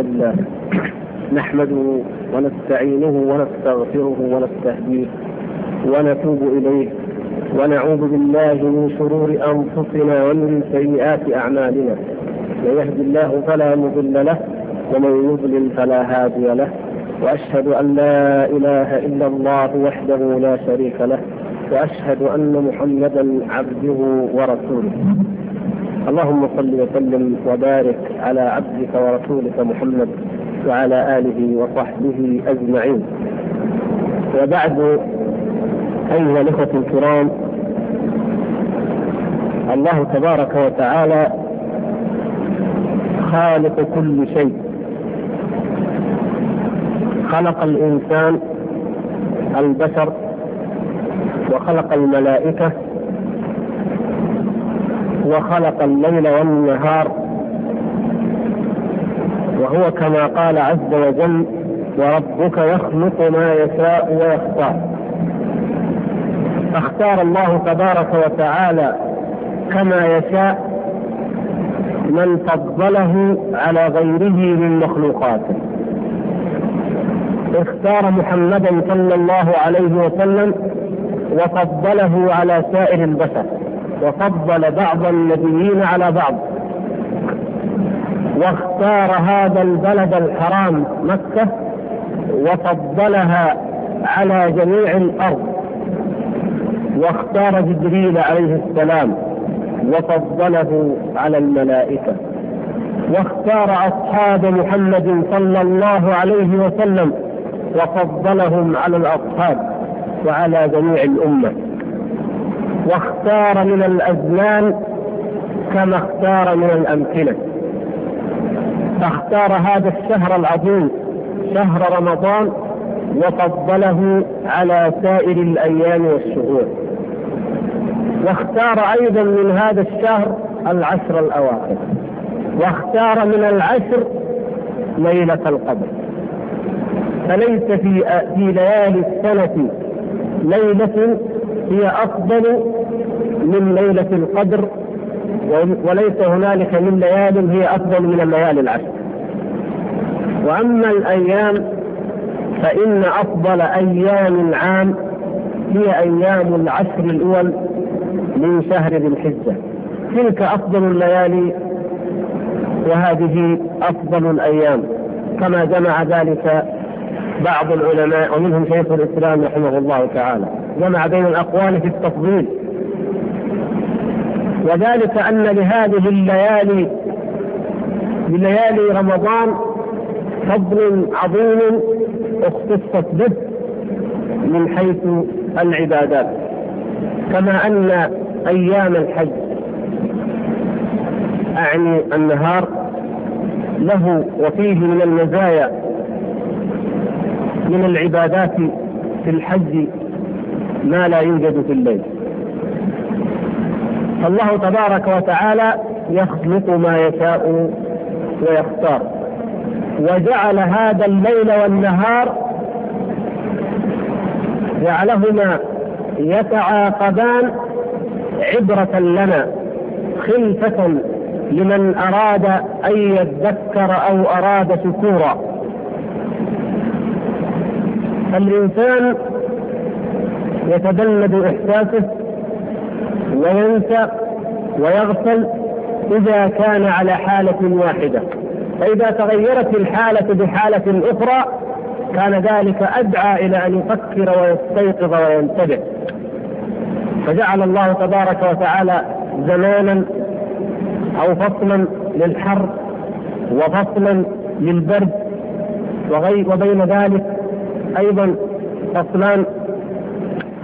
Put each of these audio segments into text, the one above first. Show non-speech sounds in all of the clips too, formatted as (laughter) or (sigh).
لله نحمده ونستعينه ونستغفره ونستهديه ونتوب إليه ونعوذ بالله من شرور أنفسنا ومن سيئات أعمالنا من يهد الله فلا مضل له ومن يضلل فلا هادي له وأشهد أن لا إله إلا الله وحده لا شريك له وأشهد أن محمدا عبده ورسوله اللهم صل وسلم وبارك على عبدك ورسولك محمد وعلى آله وصحبه أجمعين. وبعد أيها الإخوة الكرام الله تبارك وتعالى خالق كل شيء. خلق الإنسان البشر وخلق الملائكة وخلق الليل والنهار وهو كما قال عز وجل وربك يخلق ما يشاء ويختار فاختار الله تبارك وتعالى كما يشاء من فضله على غيره من مخلوقاته. اختار محمدا صلى الله عليه وسلم وفضله على سائر البشر. وفضل بعض النبيين على بعض. واختار هذا البلد الحرام مكة وفضلها على جميع الأرض. واختار جبريل عليه السلام وفضله على الملائكة. واختار أصحاب محمد صلى الله عليه وسلم وفضلهم على الأصحاب وعلى جميع الأمة. واختار من الأزمان كما اختار من الأمثلة. فاختار هذا الشهر العظيم شهر رمضان وفضله على سائر الأيام والشهور. واختار أيضا من هذا الشهر العشر الأواخر. واختار من العشر ليلة القدر. فليس في في ليالي السنة ليلة هي أفضل من ليلة القدر وليس هنالك من ليال هي أفضل من الليالي العشر. وأما الأيام فإن أفضل أيام العام هي أيام العشر الأول من شهر ذي الحجة. تلك أفضل الليالي وهذه أفضل الأيام. كما جمع ذلك بعض العلماء ومنهم شيخ الإسلام رحمه الله تعالى. جمع بين الأقوال في التفضيل. وذلك أن لهذه الليالي لليالي رمضان فضل عظيم اختصت به من حيث العبادات. كما أن أيام الحج أعني النهار له وفيه من المزايا من العبادات في الحج ما لا يوجد في الليل. فالله تبارك وتعالى يخلق ما يشاء ويختار. وجعل هذا الليل والنهار جعلهما يتعاقبان عبرة لنا خلفة لمن أراد أن يذكر أو أراد شكورا. الإنسان يتبلد إحساسه وينسى ويغفل إذا كان على حالة واحدة. فإذا تغيرت الحالة بحالة أخرى كان ذلك أدعى إلى أن يفكر ويستيقظ وينتبه. فجعل الله تبارك وتعالى زمانا أو فصلا للحر وفصلا للبرد وبين ذلك أيضا فصلان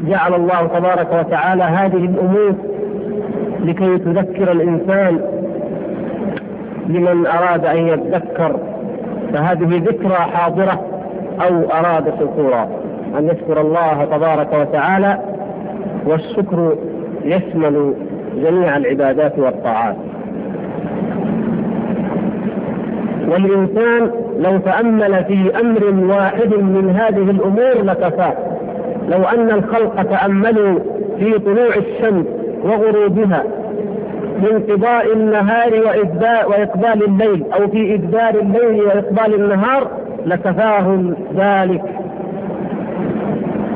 جعل الله تبارك وتعالى هذه الأمور لكي تذكر الإنسان لمن أراد أن يتذكر فهذه ذكرى حاضرة أو أراد شكورا أن يشكر الله تبارك وتعالى والشكر يشمل جميع العبادات والطاعات. والإنسان لو تأمل في أمر واحد من هذه الأمور لكفاه. لو أن الخلق تأملوا في طلوع الشمس وغروبها بانقضاء النهار وإقبال الليل أو في إدبار الليل وإقبال النهار لكفاهم ذلك.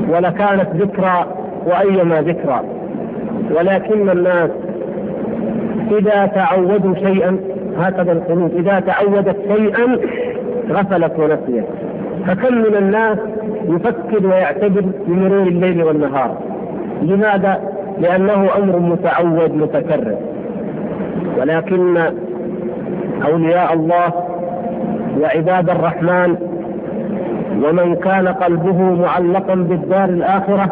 ولكانت ذكرى وأيما ذكرى. ولكن الناس إذا تعودوا شيئا هكذا القلوب إذا تعودت شيئا غفلت ونسيت. فكم من الناس يفكر ويعتبر بمرور الليل والنهار؟ لماذا؟ لأنه أمر متعود متكرر. ولكن أولياء الله وعباد الرحمن ومن كان قلبه معلقا بالدار الآخرة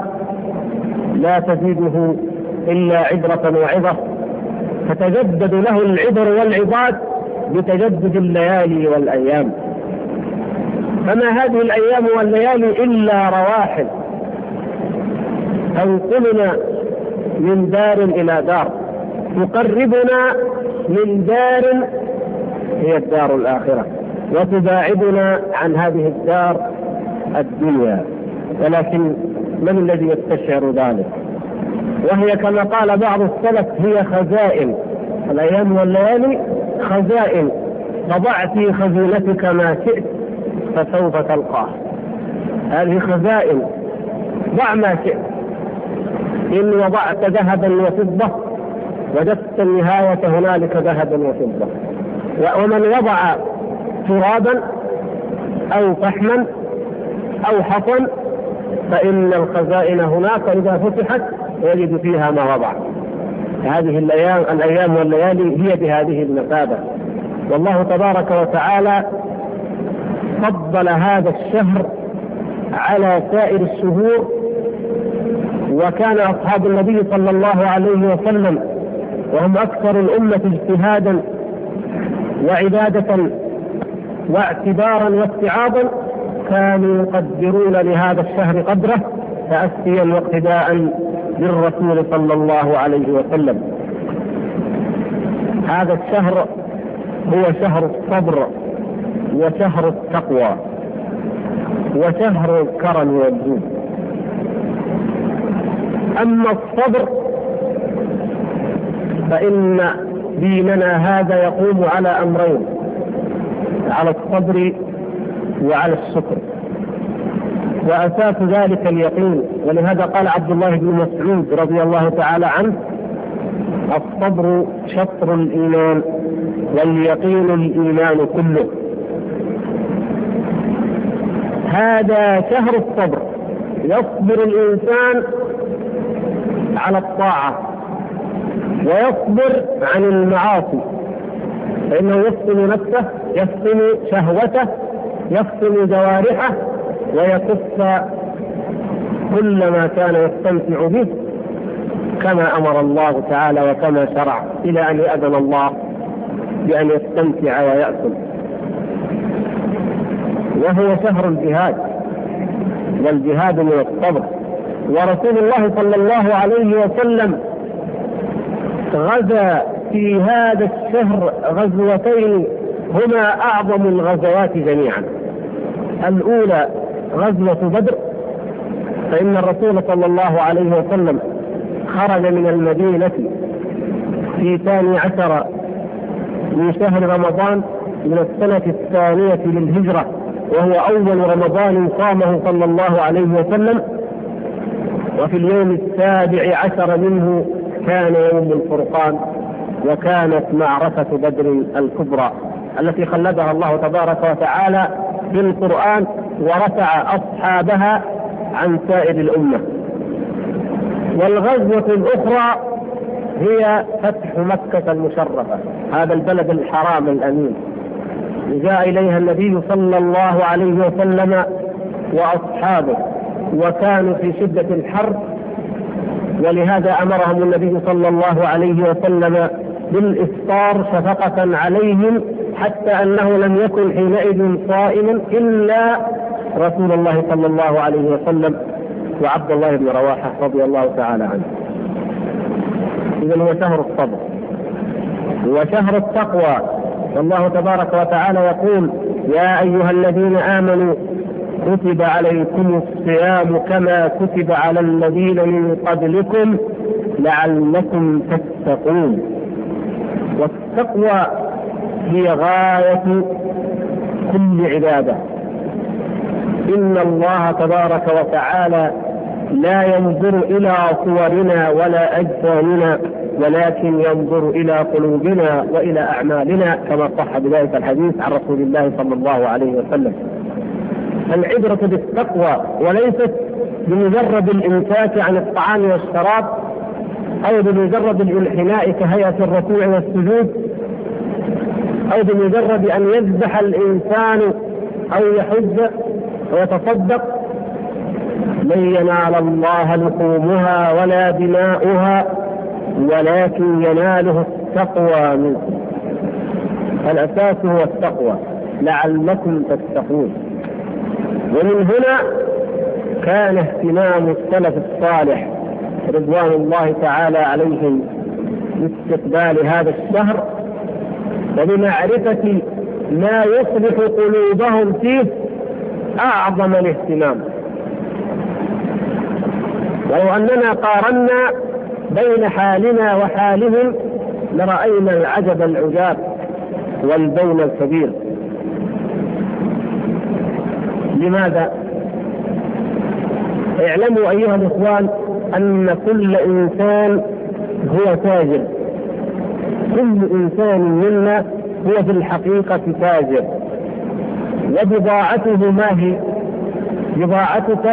لا تزيده إلا عبرة وعظة. تتجدد له العبر والعظات بتجدد الليالي والأيام. فما هذه الأيام والليالي إلا رواحل. تنقلنا من دار إلى دار. تقربنا من دار هي الدار الآخرة. وتباعدنا عن هذه الدار الدنيا. ولكن من الذي يستشعر ذلك؟ وهي كما قال بعض السلف هي خزائن. الأيام والليالي خزائن. فضع في خزينتك ما شئت. فسوف تلقاه. هذه خزائن. ضع ما شئت. إن وضعت ذهبا وفضة وجدت النهاية هنالك ذهبا وفضة. ومن وضع ترابا أو فحما أو حصن فإن الخزائن هناك إذا فتحت يجد فيها ما وضع. هذه الأيام الأيام والليالي هي بهذه المثابة والله تبارك وتعالى فضل هذا الشهر على سائر الشهور وكان أصحاب النبي صلى الله عليه وسلم وهم أكثر الأمة اجتهادا وعبادة واعتبارا واستعاضا كانوا يقدرون لهذا الشهر قدره تأسيا واقتداء بالرسول صلى الله عليه وسلم. هذا الشهر هو شهر الصبر. وشهر التقوى وشهر الكرم والجود أما الصبر فإن ديننا هذا يقوم على أمرين على الصبر وعلى الشكر. وأساس ذلك اليقين ولهذا قال عبد الله بن مسعود رضي الله تعالى عنه الصبر شطر الإيمان واليقين الإيمان كله. هذا شهر الصبر. يصبر الإنسان على الطاعة ويصبر عن المعاصي. فإنه يفصل نفسه يفصل شهوته يفصل جوارحه ويكف كل ما كان يستمتع به كما أمر الله تعالى وكما شرع إلى أن يأذن الله بأن يستمتع ويأكل. وهو شهر الجهاد والجهاد من الصبر ورسول الله صلى الله عليه وسلم غزا في هذا الشهر غزوتين هما أعظم الغزوات جميعا. الأولى غزوة بدر فإن الرسول صلى الله عليه وسلم خرج من المدينة في ثاني عشر من شهر رمضان من السنة الثانية للهجرة. وهو أول رمضان صامه صلى الله عليه وسلم وفي اليوم السابع عشر منه كان يوم الفرقان وكانت معركة بدر الكبرى التي خلدها الله تبارك وتعالى في القرآن ورفع أصحابها عن سائر الأمة. والغزوة الأخرى هي فتح مكة المشرفة هذا البلد الحرام الأمين. جاء إليها النبي صلى الله عليه وسلم وأصحابه وكانوا في شدة الحرب ولهذا أمرهم النبي صلى الله عليه وسلم بالإفطار شفقة عليهم حتى أنه لم يكن حينئذ صائما إلا رسول الله صلى الله عليه وسلم وعبد الله بن رواحة رضي الله تعالى عنه. إذا هو شهر الصبر. وشهر التقوى. والله تبارك وتعالى يقول يا أيها الذين آمنوا كتب عليكم الصيام كما كتب على الذين من قبلكم لعلكم تتقون. والتقوى هي غاية كل عبادة. إن الله تبارك وتعالى لا ينظر إلى صورنا ولا أجسامنا ولكن ينظر إلى قلوبنا وإلى أعمالنا كما صح بذلك الحديث عن رسول الله صلى الله عليه وسلم. العبرة بالتقوى وليست بمجرد الإمساك عن الطعام والشراب أو بمجرد الانحناء كهيئة الركوع والسجود أو بمجرد أن يذبح الإنسان أو يحج ويتصدق. لن ينال الله لحومها ولا دماؤها. ولكن يناله التقوى منكم. الأساس هو التقوى لعلكم تتقون. ومن هنا كان اهتمام السلف الصالح رضوان الله تعالى عليهم باستقبال هذا الشهر وبمعرفة ما يصلح قلوبهم فيه أعظم الاهتمام. ولو أننا قارنا بين حالنا وحالهم لرأينا العجب العجاب والبون الكبير لماذا؟ اعلموا أيها الإخوان أن كل إنسان هو تاجر كل إنسان منا هو في الحقيقة تاجر وبضاعته ما هي؟ بضاعتك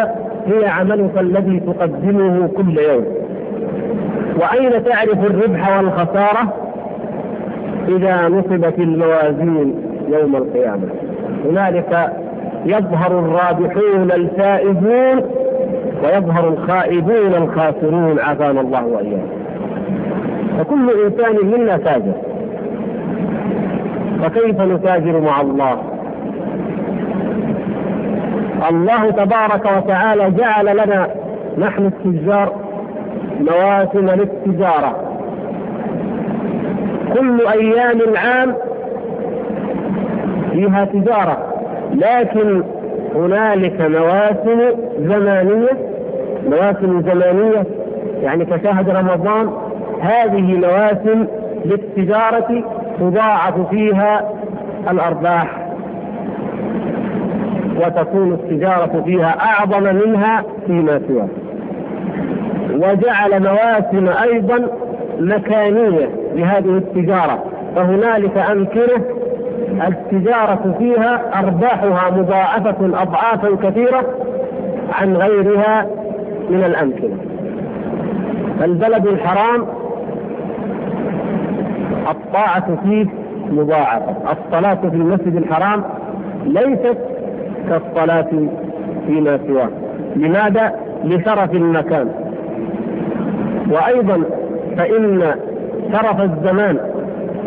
هي عملك الذي تقدمه كل يوم وأين تعرف الربح والخسارة؟ إذا نصبت الموازين يوم القيامة. هنالك يظهر الرابحون الفائزون ويظهر الخائبون الخاسرون عافانا الله وإياهم فكل إنسان منا تاجر فكيف نتاجر مع الله؟ الله تبارك وتعالى جعل لنا نحن التجار مواسم للتجارة كل أيام العام فيها تجارة لكن هنالك مواسم زمانية مواسم زمانية يعني كشهر رمضان هذه مواسم للتجارة تضاعف فيها الأرباح وتكون التجارة فيها أعظم منها فيما سواه وجعل مواسم أيضا مكانية لهذه التجارة فهنالك أمكنة التجارة فيها أرباحها مضاعفة أضعافا كثيرة عن غيرها من الأمكنة. فالبلد الحرام الطاعة فيه مضاعفة. الصلاة في المسجد الحرام ليست كالصلاة فيما سواه. لماذا؟ لشرف المكان. وأيضا فإن شرف الزمان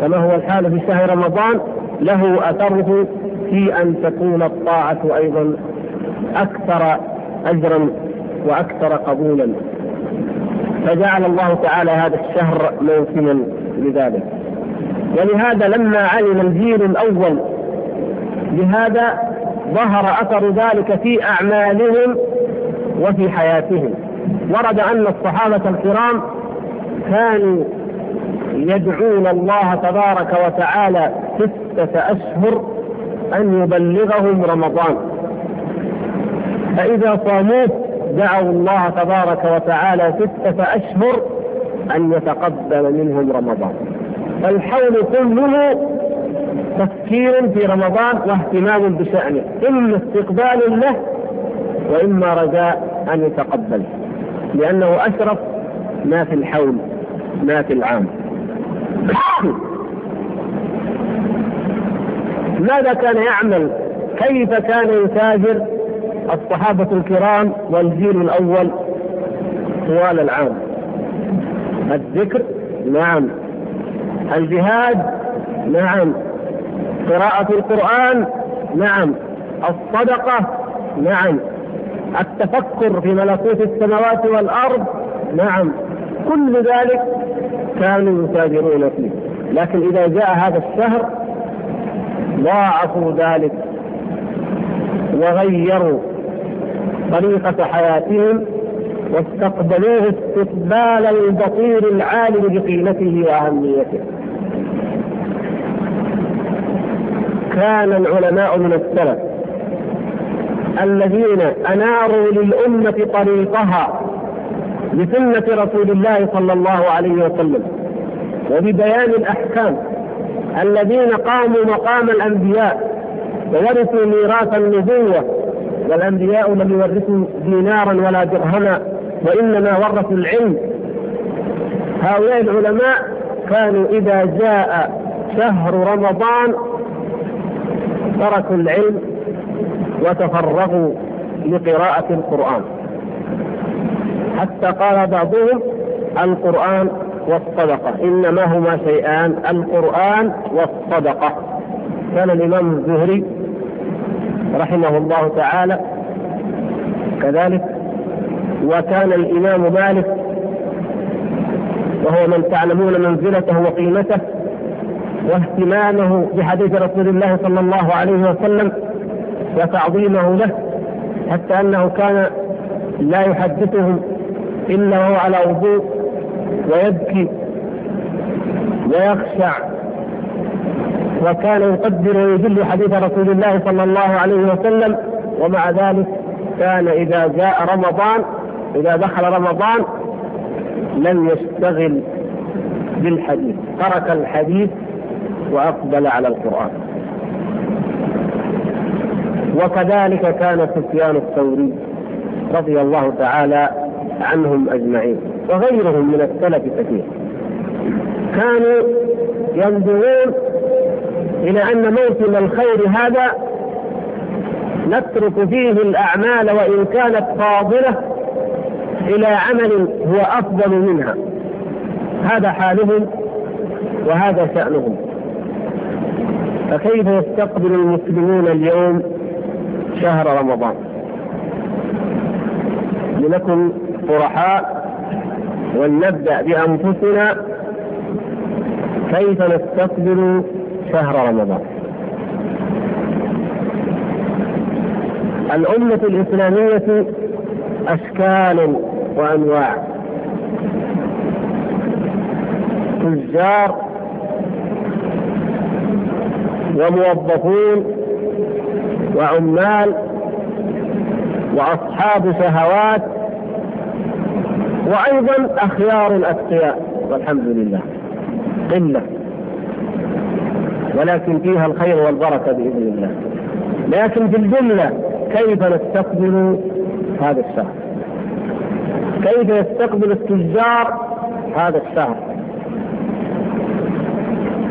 كما هو الحال في شهر رمضان له أثره في أن تكون الطاعة أيضا أكثر أجرا وأكثر قبولا. فجعل الله تعالى هذا الشهر موسما لذلك. ولهذا لما علم الجيل الأول بهذا ظهر أثر ذلك في أعمالهم وفي حياتهم. ورد أن الصحابة الكرام كانوا يدعون الله تبارك وتعالى ستة أشهر أن يبلغهم رمضان. فإذا صاموه دعوا الله تبارك وتعالى ستة أشهر أن يتقبل منهم رمضان. فالحول كله تفكير في رمضان واهتمام بشأنه. إما استقبال له وإما رجاء أن يتقبل لأنه أشرف ما في الحول ما في العام. (coughs) ماذا كان يعمل؟ كيف كان يتاجر الصحابة الكرام والجيل الأول طوال العام؟ الذكر؟ نعم. الجهاد؟ نعم. قراءة القرآن؟ نعم. الصدقة؟ نعم. التفكر في ملكوت السماوات والأرض؟ نعم. كل ذلك كانوا يتاجرون فيه. لكن إذا جاء هذا الشهر ضاعفوا ذلك وغيروا طريقة حياتهم واستقبلوه استقبال البصير العالم بقيمته وأهميته. كان العلماء من السلف الذين أناروا للأمة طريقها بسنه رسول الله صلى الله عليه وسلم وببيان الأحكام الذين قاموا مقام الأنبياء وورثوا ميراث النبوة والأنبياء لم يورثوا دينارا ولا درهما وإنما ورثوا العلم. هؤلاء العلماء كانوا إذا جاء شهر رمضان تركوا العلم وتفرغوا لقراءة القرآن. حتى قال بعضهم القرآن والصدقة إنما هما شيئان القرآن والصدقة. كان الإمام الزهري رحمه الله تعالى كذلك وكان الإمام مالك وهو من تعلمون منزلته وقيمته واهتمامه بحديث رسول الله صلى الله عليه وسلم وتعظيمه له حتى أنه كان لا يحدثهم إلا وهو على وضوء ويبكي ويخشع. وكان يقدر ويجل حديث رسول الله صلى الله عليه وسلم ومع ذلك كان إذا جاء رمضان إذا دخل رمضان لم يشتغل بالحديث ترك الحديث وأقبل على القرآن. وكذلك كان سفيان الثوري رضي الله تعالى عنهم أجمعين وغيرهم من السلف كثير. كانوا ينظرون إلى أن موسم الخير هذا نترك فيه الأعمال وإن كانت فاضلة إلى عمل هو أفضل منها. هذا حالهم وهذا شأنهم. فكيف يستقبل المسلمون اليوم شهر رمضان. لنكن صرحاء ولنبدا بأنفسنا كيف نستقبل شهر رمضان. الأمة الإسلامية أشكال وأنواع. تجار وموظفون وعمال وأصحاب شهوات وأيضا أخيار الأتقياء والحمد لله. قلة. ولكن فيها الخير والبركة بإذن الله. لكن في الجملة كيف نستقبل هذا الشهر؟ كيف يستقبل التجار هذا الشهر؟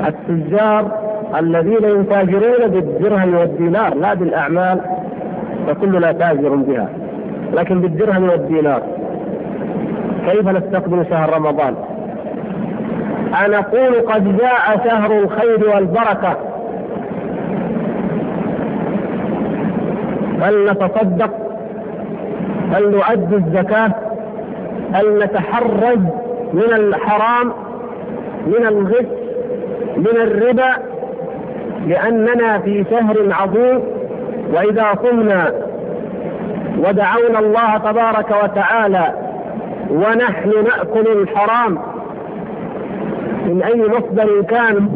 التجار الذين يتاجرون بالدرهم والدينار لا بالأعمال فكلنا تاجر بها لكن بالدرهم والدينار. كيف نستقبل شهر رمضان؟ أنقول قد جاء شهر الخير والبركة. هل نتصدق؟ هل نؤدي الزكاة؟ هل نتحرز من الحرام من الغش من الربا؟ لأننا في شهر عظيم وإذا صمنا ودعونا الله تبارك وتعالى ونحن نأكل الحرام من أي مصدر كان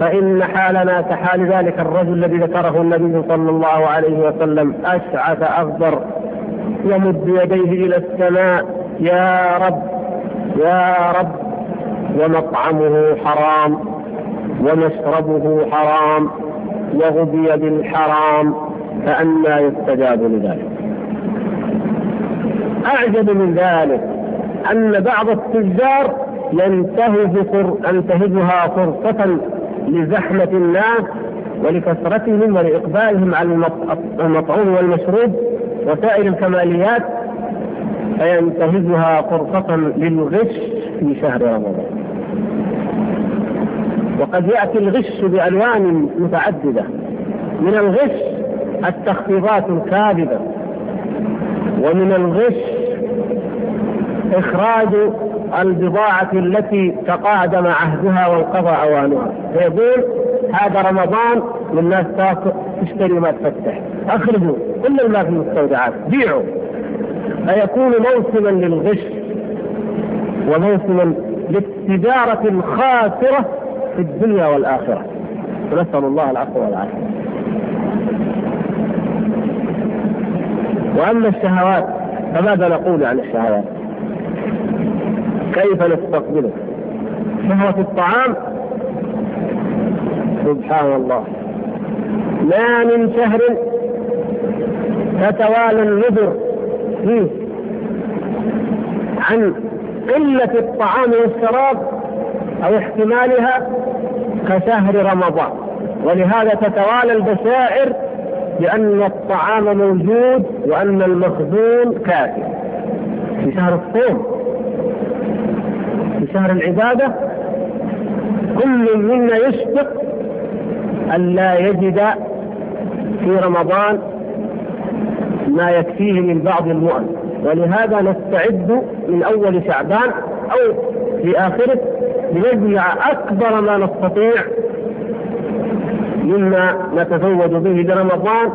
فإن حالنا كحال ذلك الرجل الذي ذكره النبي صلى الله عليه وسلم أشعث أغبر يمد يديه إلى السماء يا رب يا رب ومطعمه حرام. ومشربه حرام وغذي بالحرام فأنى يستجاب لذلك. أعجب من ذلك أن بعض التجار ينتهز ينتهزها فرصة لزحمة الناس ولكثرتهم ولإقبالهم على المطعوم والمشروب وسائر الكماليات فينتهزها فرصة للغش في شهر رمضان. وقد يأتي الغش بألوان متعددة. من الغش التخفيضات الكاذبة ومن الغش إخراج البضاعة التي تقادم عهدها وانقضى أوانها. فيقول هذا رمضان للناس تشتري ما تفتح. أخرجوا كل ما في المستودعات بيعوا. فيكون موسما للغش وموسما للتجارة الخاسرة في الدنيا والآخرة نسأل الله العفو والعافية وأما الشهوات فماذا نقول عن الشهوات؟ كيف نستقبله؟ شهوة الطعام سبحان الله ما من شهر تتوالى النذر فيه عن قلة الطعام والشراب أو احتمالها كشهر رمضان. ولهذا تتوالى البشائر بأن الطعام موجود وأن المخزون كافي. في شهر الصوم في شهر العبادة كل منا يشفق أن لا يجد في رمضان ما يكفيه من بعض المؤن. ولهذا نستعد من أول شعبان أو في آخره لنجمع أكبر ما نستطيع مما نتزود به لرمضان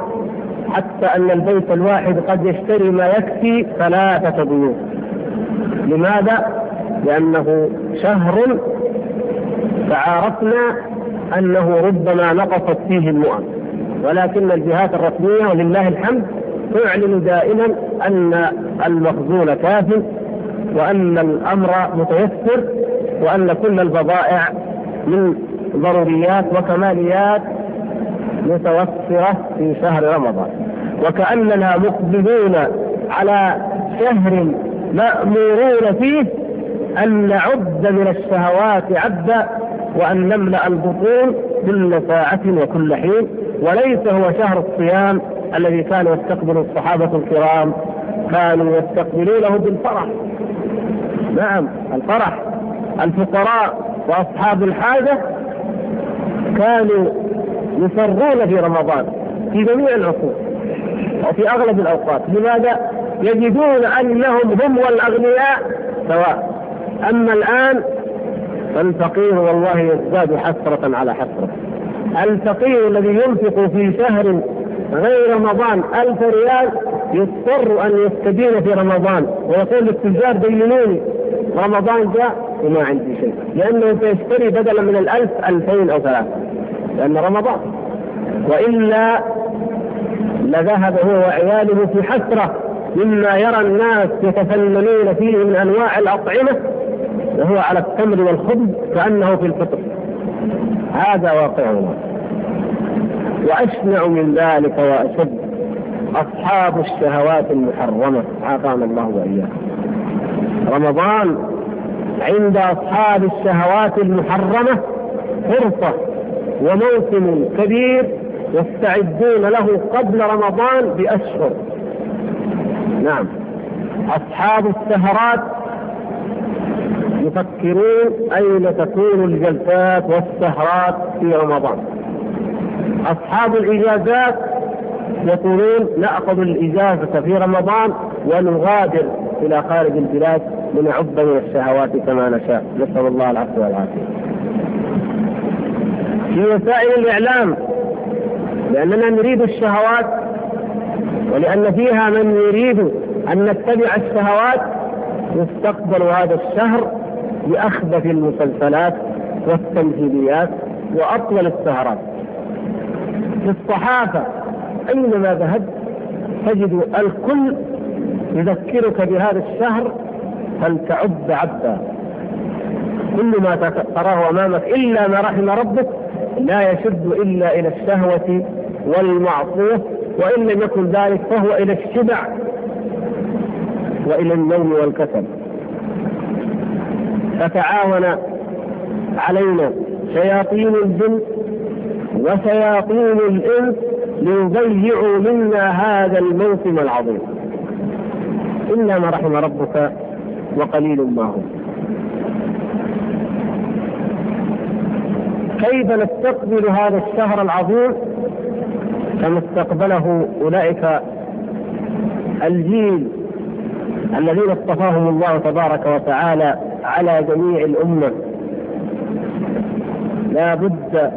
حتى أن البيت الواحد قد يشتري ما يكفي ثلاثة بيوت لماذا؟ لأنه شهر تعارفنا أنه ربما نقصت فيه المؤن ولكن الجهات الرسمية ولله الحمد تعلن دائما أن المخزون كاف وأن الأمر متيسر وأن كل البضائع من ضروريات وكماليات متوفرة في شهر رمضان. وكأننا مقبلون على شهر مأمورون فيه أن نعد من الشهوات عدا وأن نملأ البطون كل ساعة وكل حين وليس هو شهر الصيام الذي كان يستقبل الصحابة الكرام كانوا يستقبلونه بالفرح. نعم الفرح. الفقراء وأصحاب الحاجة كانوا يسرون في رمضان في جميع العصور وفي أغلب الأوقات. لماذا؟ يجدون أنهم هم والأغنياء سواء. أما الآن فالفقير والله يزداد حسرة على حسرة. الفقير الذي ينفق في شهر غير رمضان ألف ريال يضطر أن يستدين في رمضان ويقول للتجار دينوني رمضان جاء وما عندي شيء. لأنه سيشتري بدلا من الألف ألفين أو ثلاثة. لأن رمضان. وإلا لذهب هو وعياله في حسرة مما يرى الناس يتفننون فيه من أنواع الأطعمة وهو على التمر والخبز كأنه في الفطر. هذا واقعنا وأشنع من ذلك وأشد أصحاب الشهوات المحرمة عافانا الله وإياكم. رمضان عند أصحاب الشهوات المحرمة فرصة وموسم كبير يستعدون له قبل رمضان بأشهر. نعم. أصحاب السهرات يفكرون أين تكون الجلسات والسهرات في رمضان. أصحاب الإجازات يقولون نأخذ الإجازة في رمضان ونغادر إلى خارج البلاد لنعد من الشهوات كما نشاء. نسأل الله العفو والعافية. في وسائل الإعلام لأننا نريد الشهوات ولأن فيها من يريد أن نتبع الشهوات يستقبل هذا الشهر بأخبث المسلسلات والتمثيليات وأطول السهرات. في الصحافة أينما ذهبت تجد الكل يذكرك بهذا الشهر فلتعد عبدا. كل ما تراه أمامك إلا ما رحم ربك لا يشد إلا إلى الشهوة والمعصية وإن لم يكن ذلك فهو إلى الشبع وإلى النوم والكسل. فتعاون علينا شياطين الجن وشياطين الإنس ليضيعوا منا هذا الموسم العظيم. إلا ما رحم ربك وقليل ما هم. كيف نستقبل هذا الشهر العظيم؟ كما استقبله أولئك الجيل الذين اصطفاهم الله تبارك وتعالى على جميع الأمة. لا بد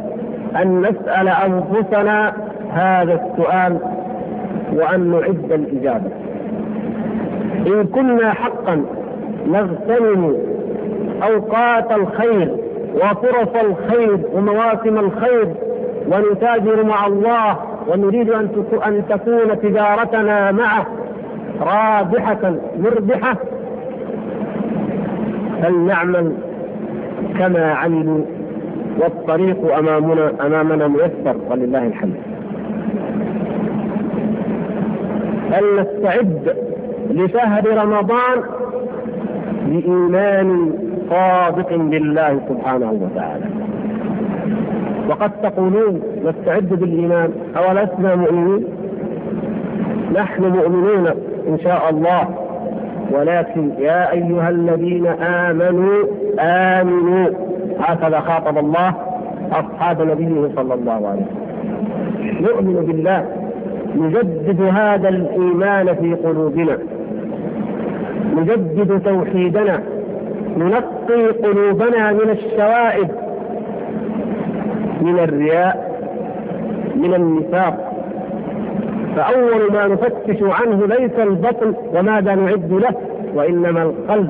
أن نسأل أنفسنا هذا السؤال وأن نعد الإجابة. إن كنا حقا نغتنم أوقات الخير وفرص الخير ومواسم الخير ونتاجر مع الله ونريد أن أن تكون تجارتنا معه رابحة مربحة فلنعمل كما عملوا والطريق أمامنا أمامنا ميسر ولله الحمد. فلنستعد لشهر رمضان بإيمان صادق بالله سبحانه وتعالى. وقد تقولون نستعد بالإيمان أولسنا مؤمنين؟ نحن مؤمنون إن شاء الله. ولكن يا أيها الذين آمنوا آمنوا. هكذا خاطب الله أصحاب نبيه صلى الله عليه وسلم. نؤمن بالله. نجدد هذا الإيمان في قلوبنا. نجدد توحيدنا. ننقي قلوبنا من الشوائب. من الرياء. من النفاق. فأول ما نفتش عنه ليس البطن وماذا نعد له وإنما القلب.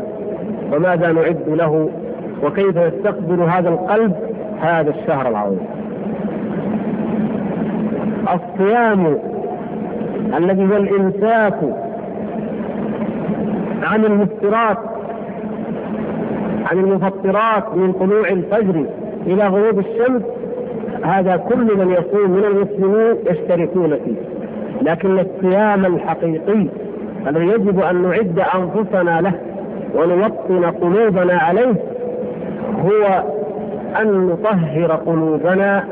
وماذا نعد له؟ وكيف يستقبل هذا القلب؟ هذا الشهر العظيم. الصيام الذي هو الإمساك عن المفترات عن المفطرات من طلوع الفجر إلى غروب الشمس هذا كل من يصوم من المسلمين يشتركون فيه. لكن الصيام الحقيقي الذي يجب أن نعد أنفسنا له ونوطن قلوبنا عليه هو أن نطهر قلوبنا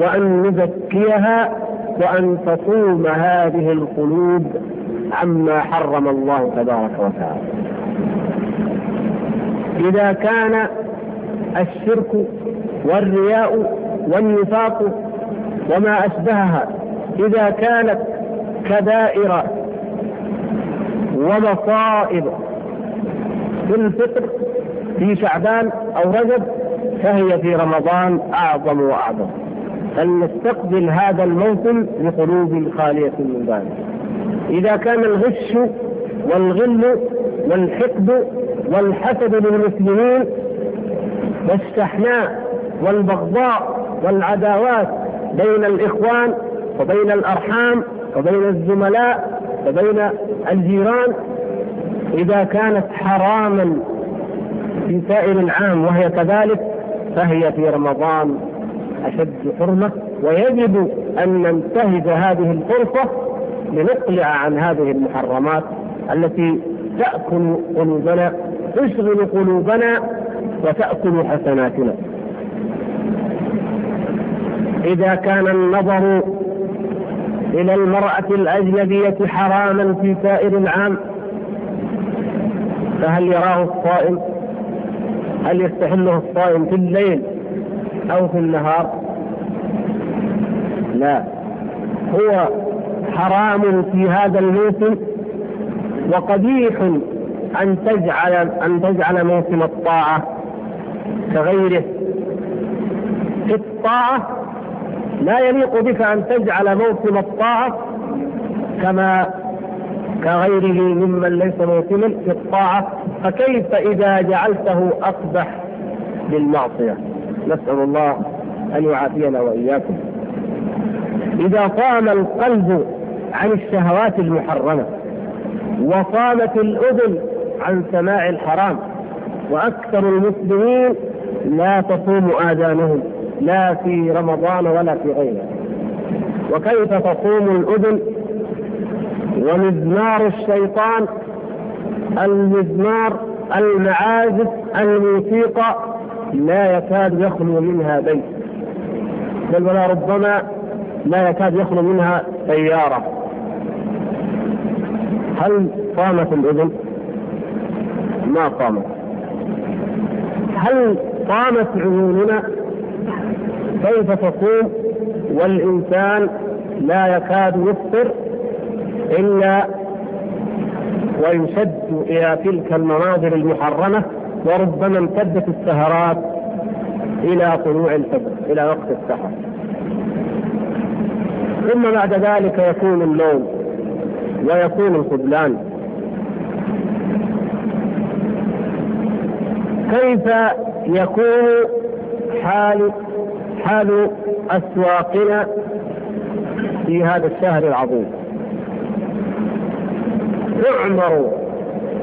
وأن نزكيها وأن تصوم هذه القلوب عما حرم الله تبارك وتعالى. إذا كان الشرك والرياء والنفاق وما أشبهها إذا كانت كبائر ومصائب في الفطر في شعبان أو رجب فهي في رمضان أعظم وأعظم. فلنستقبل هذا الموسم بقلوب خالية من ذلك إذا كان الغش والغل والحقد والحسد للمسلمين والشحناء والبغضاء والعداوات بين الإخوان وبين الأرحام وبين الزملاء وبين الجيران إذا كانت حراما في سائر العام وهي كذلك فهي في رمضان أشد حرمة ويجب أن ننتهز هذه الفرصة لنقلع عن هذه المحرمات التي تأكل قلوبنا تشغل قلوبنا وتأكل حسناتنا إذا كان النظر إلى المرأة الأجنبية حراما في سائر العام فهل يراه الصائم؟ هل يستحله الصائم في الليل أو في النهار؟ لا. هو حرام في هذا الموسم وقبيح أن تجعل أن تجعل موسم الطاعة كغيره. في الطاعة لا يليق بك أن تجعل موسم الطاعة كما كغيره ممن ليس موسما في الطاعة فكيف إذا جعلته أقبح للمعصية نسأل الله أن يعافينا وإياكم. إذا صام القلب عن الشهوات المحرمة وصامت الأذن عن سماع الحرام وأكثر المسلمين لا تصوم آذانهم لا في رمضان ولا في غيره. وكيف تصوم الأذن؟ ومزمار الشيطان المزمار المعازف الموسيقى لا يكاد يخلو منها بيت. بل ولا ربما لا يكاد يخلو منها سيارة. هل صامت الأذن؟ ما صامت هل صامت عيوننا؟ كيف تصوم والإنسان لا يكاد يفطر إلا ويشد إلى تلك المناظر المحرمة وربما امتدت السهرات إلى طلوع الفجر إلى وقت السحر. ثم بعد ذلك يكون النوم ويكون الخذلان. كيف يكون حال حال أسواقنا في هذا الشهر العظيم؟ تعمر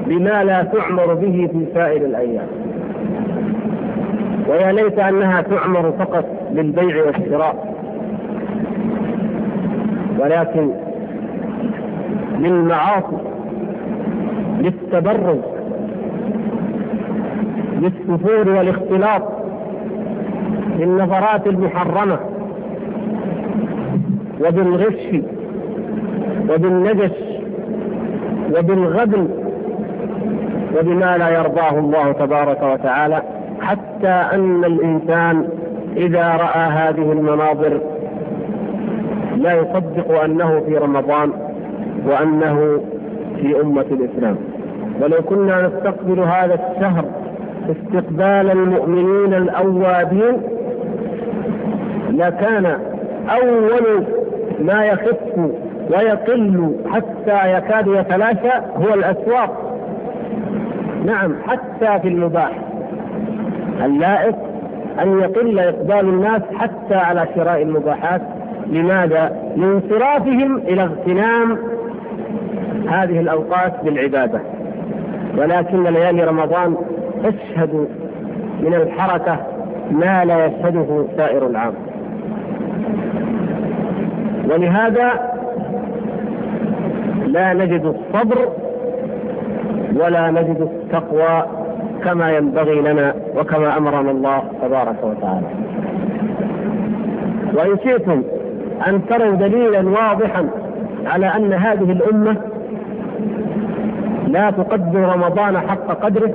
بما لا تعمر به في سائر الأيام. ويا ليت أنها تعمر فقط للبيع والشراء. ولكن للمعاصي للتبرج للسفور والاختلاط بالنظرات المحرمة وبالغش وبالنجش وبالغبن وبما لا يرضاه الله تبارك وتعالى حتى أن الإنسان إذا رأى هذه المناظر لا يصدق أنه في رمضان وأنه في أمة الإسلام. ولو كنا نستقبل هذا الشهر استقبال المؤمنين الأوابين لكان أول ما يخف ويقل حتى يكاد يتلاشى هو الأسواق. نعم حتى في المباح. اللائق أن يقل إقبال الناس حتى على شراء المباحات. لماذا؟ لانصرافهم إلى اغتنام هذه الأوقات بالعبادة. ولكن ليالي رمضان تشهد من الحركة ما لا يشهده سائر العام. ولهذا لا نجد الصبر ولا نجد التقوى كما ينبغي لنا وكما أمرنا الله تبارك وتعالى. وان شئتم أن تروا دليلا واضحا على أن هذه الأمة لا تقدر رمضان حق قدره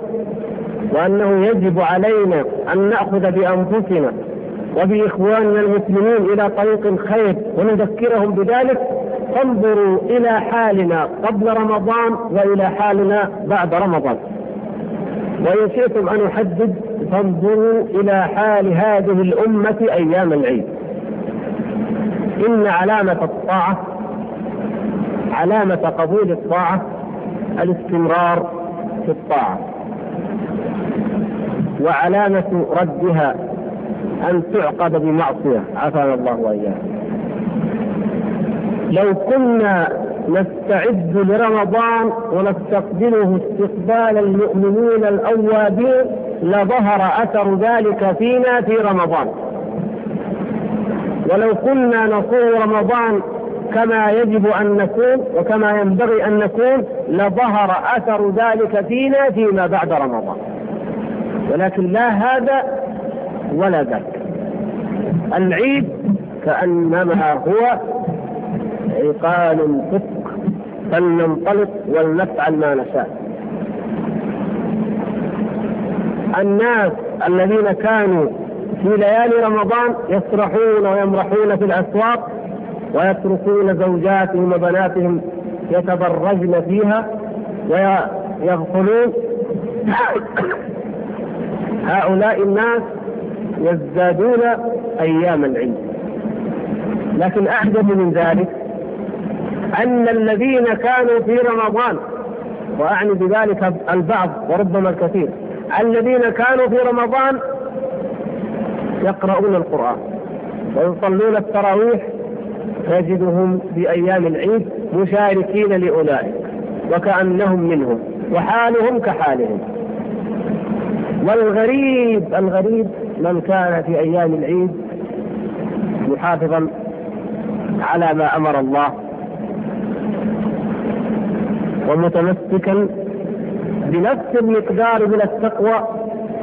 وأنه يجب علينا أن نأخذ بأنفسنا وبإخواننا المسلمين إلى طريق الخير ونذكرهم بذلك فانظروا إلى حالنا قبل رمضان وإلى حالنا بعد رمضان. وان شئتم أن أحدد فانظروا إلى حال هذه الأمة أيام العيد. إن علامة الطاعة علامة قبول الطاعة الاستمرار في الطاعة. وعلامة ردها أن تعقد بمعصية. عافانا الله وإياكم. لو كنا نستعد لرمضان ونستقبله استقبال المؤمنين الأوابين لظهر أثر ذلك فينا في رمضان. ولو كنا نصوم رمضان كما يجب أن نكون وكما ينبغي أن نكون لظهر أثر ذلك فينا فيما بعد رمضان. ولكن لا هذا ولا ذاك. العيد كأنما هو عقال الفسق فلننطلق ولنفعل ما نشاء. الناس الذين كانوا في ليالي رمضان يسرحون ويمرحون في الأسواق ويتركون زوجاتهم وبناتهم يتبرجن فيها ويغفلون. هؤلاء الناس يزدادون أيام العيد. لكن أعجب من ذلك أن الذين كانوا في رمضان وأعني بذلك البعض وربما الكثير الذين كانوا في رمضان يقرؤون القرآن ويصلون التراويح تجدهم في أيام العيد مشاركين لأولئك وكأنهم منهم وحالهم كحالهم. والغريب الغريب من كان في أيام العيد محافظا على ما أمر الله ومتمسكا بنفس المقدار من التقوى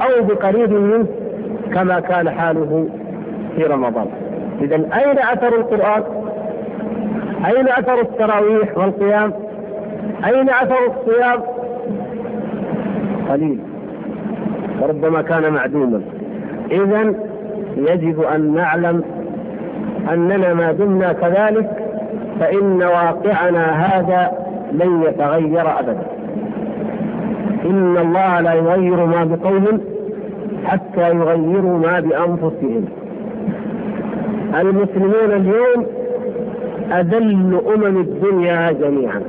أو بقريب منه كما كان حاله في رمضان. اذا أين أثر القرآن؟ أين أثر التراويح والقيام؟ أين أثر الصيام؟ قليل. وربما كان معدوما. اذا يجب أن نعلم أننا ما دمنا كذلك فإن واقعنا هذا لن يتغير أبدا. إن الله لا يغير ما بقوم حتى يغيروا ما بأنفسهم. المسلمون اليوم أذل أمم الدنيا جميعا.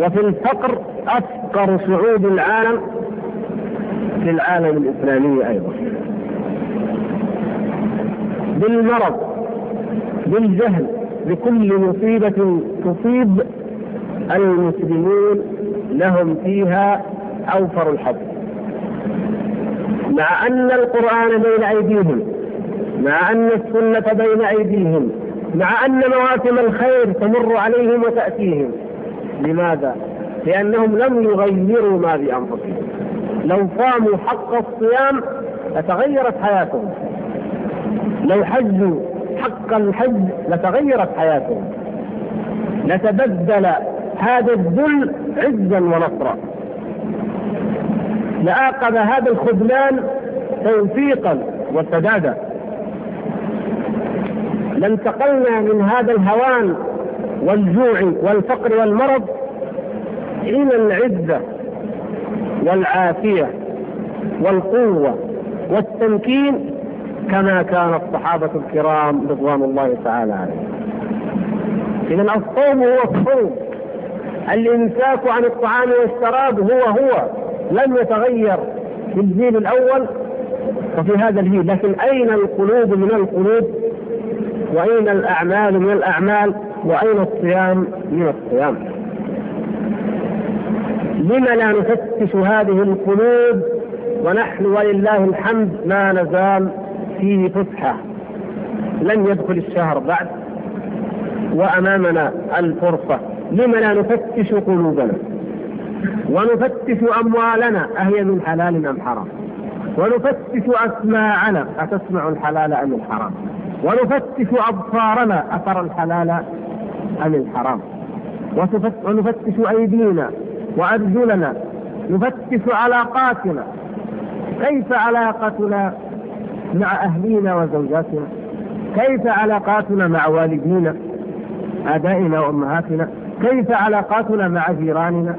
وفي الفقر أفقر شعوب العالم في العالم الإسلامي أيضا. بالمرض بالجهل بكل مصيبة تصيب المسلمون لهم فيها أوفر الحظ. مع أن القرآن بين أيديهم مع أن السنة بين أيديهم مع أن مواسم الخير تمر عليهم وتأتيهم. لماذا؟ لأنهم لم يغيروا ما بأنفسهم. لو صاموا حق الصيام لتغيرت حياتهم. لو حجوا حق الحج لتغيرت حياتهم لتبدل هذا الذل عزا ونصرا. لعاقب هذا الخذلان توفيقا وسدادا. لانتقلنا من هذا الهوان والجوع والفقر والمرض إلى العزة والعافية والقوة والتمكين كما كان الصحابة الكرام رضوان الله تعالى عليهم. اذا الصوم هو الصوم. الإمساك عن الطعام والشراب هو هو. لم يتغير في الجيل الأول وفي هذا الجيل. لكن أين القلوب من القلوب؟ وأين الأعمال من الأعمال؟ وأين الصيام من الصيام؟ لم لا نفتش هذه القلوب ونحن ولله الحمد ما نزال في فسحه لم يدخل الشهر بعد وأمامنا الفرصة. لم لا نفتش قلوبنا؟ ونفتش أموالنا. أهي من حلال أم حرام ونفتش أسماعنا. أتسمع الحلال أم الحرام؟ ونفتش أبصارنا. اثر الحلال أم الحرام؟ ونفتش أيدينا وأرجلنا. نفتش علاقاتنا. كيف علاقتنا؟ مع أهلينا وزوجاتنا كيف علاقاتنا مع والدينا آبائنا وأمهاتنا كيف علاقاتنا مع جيراننا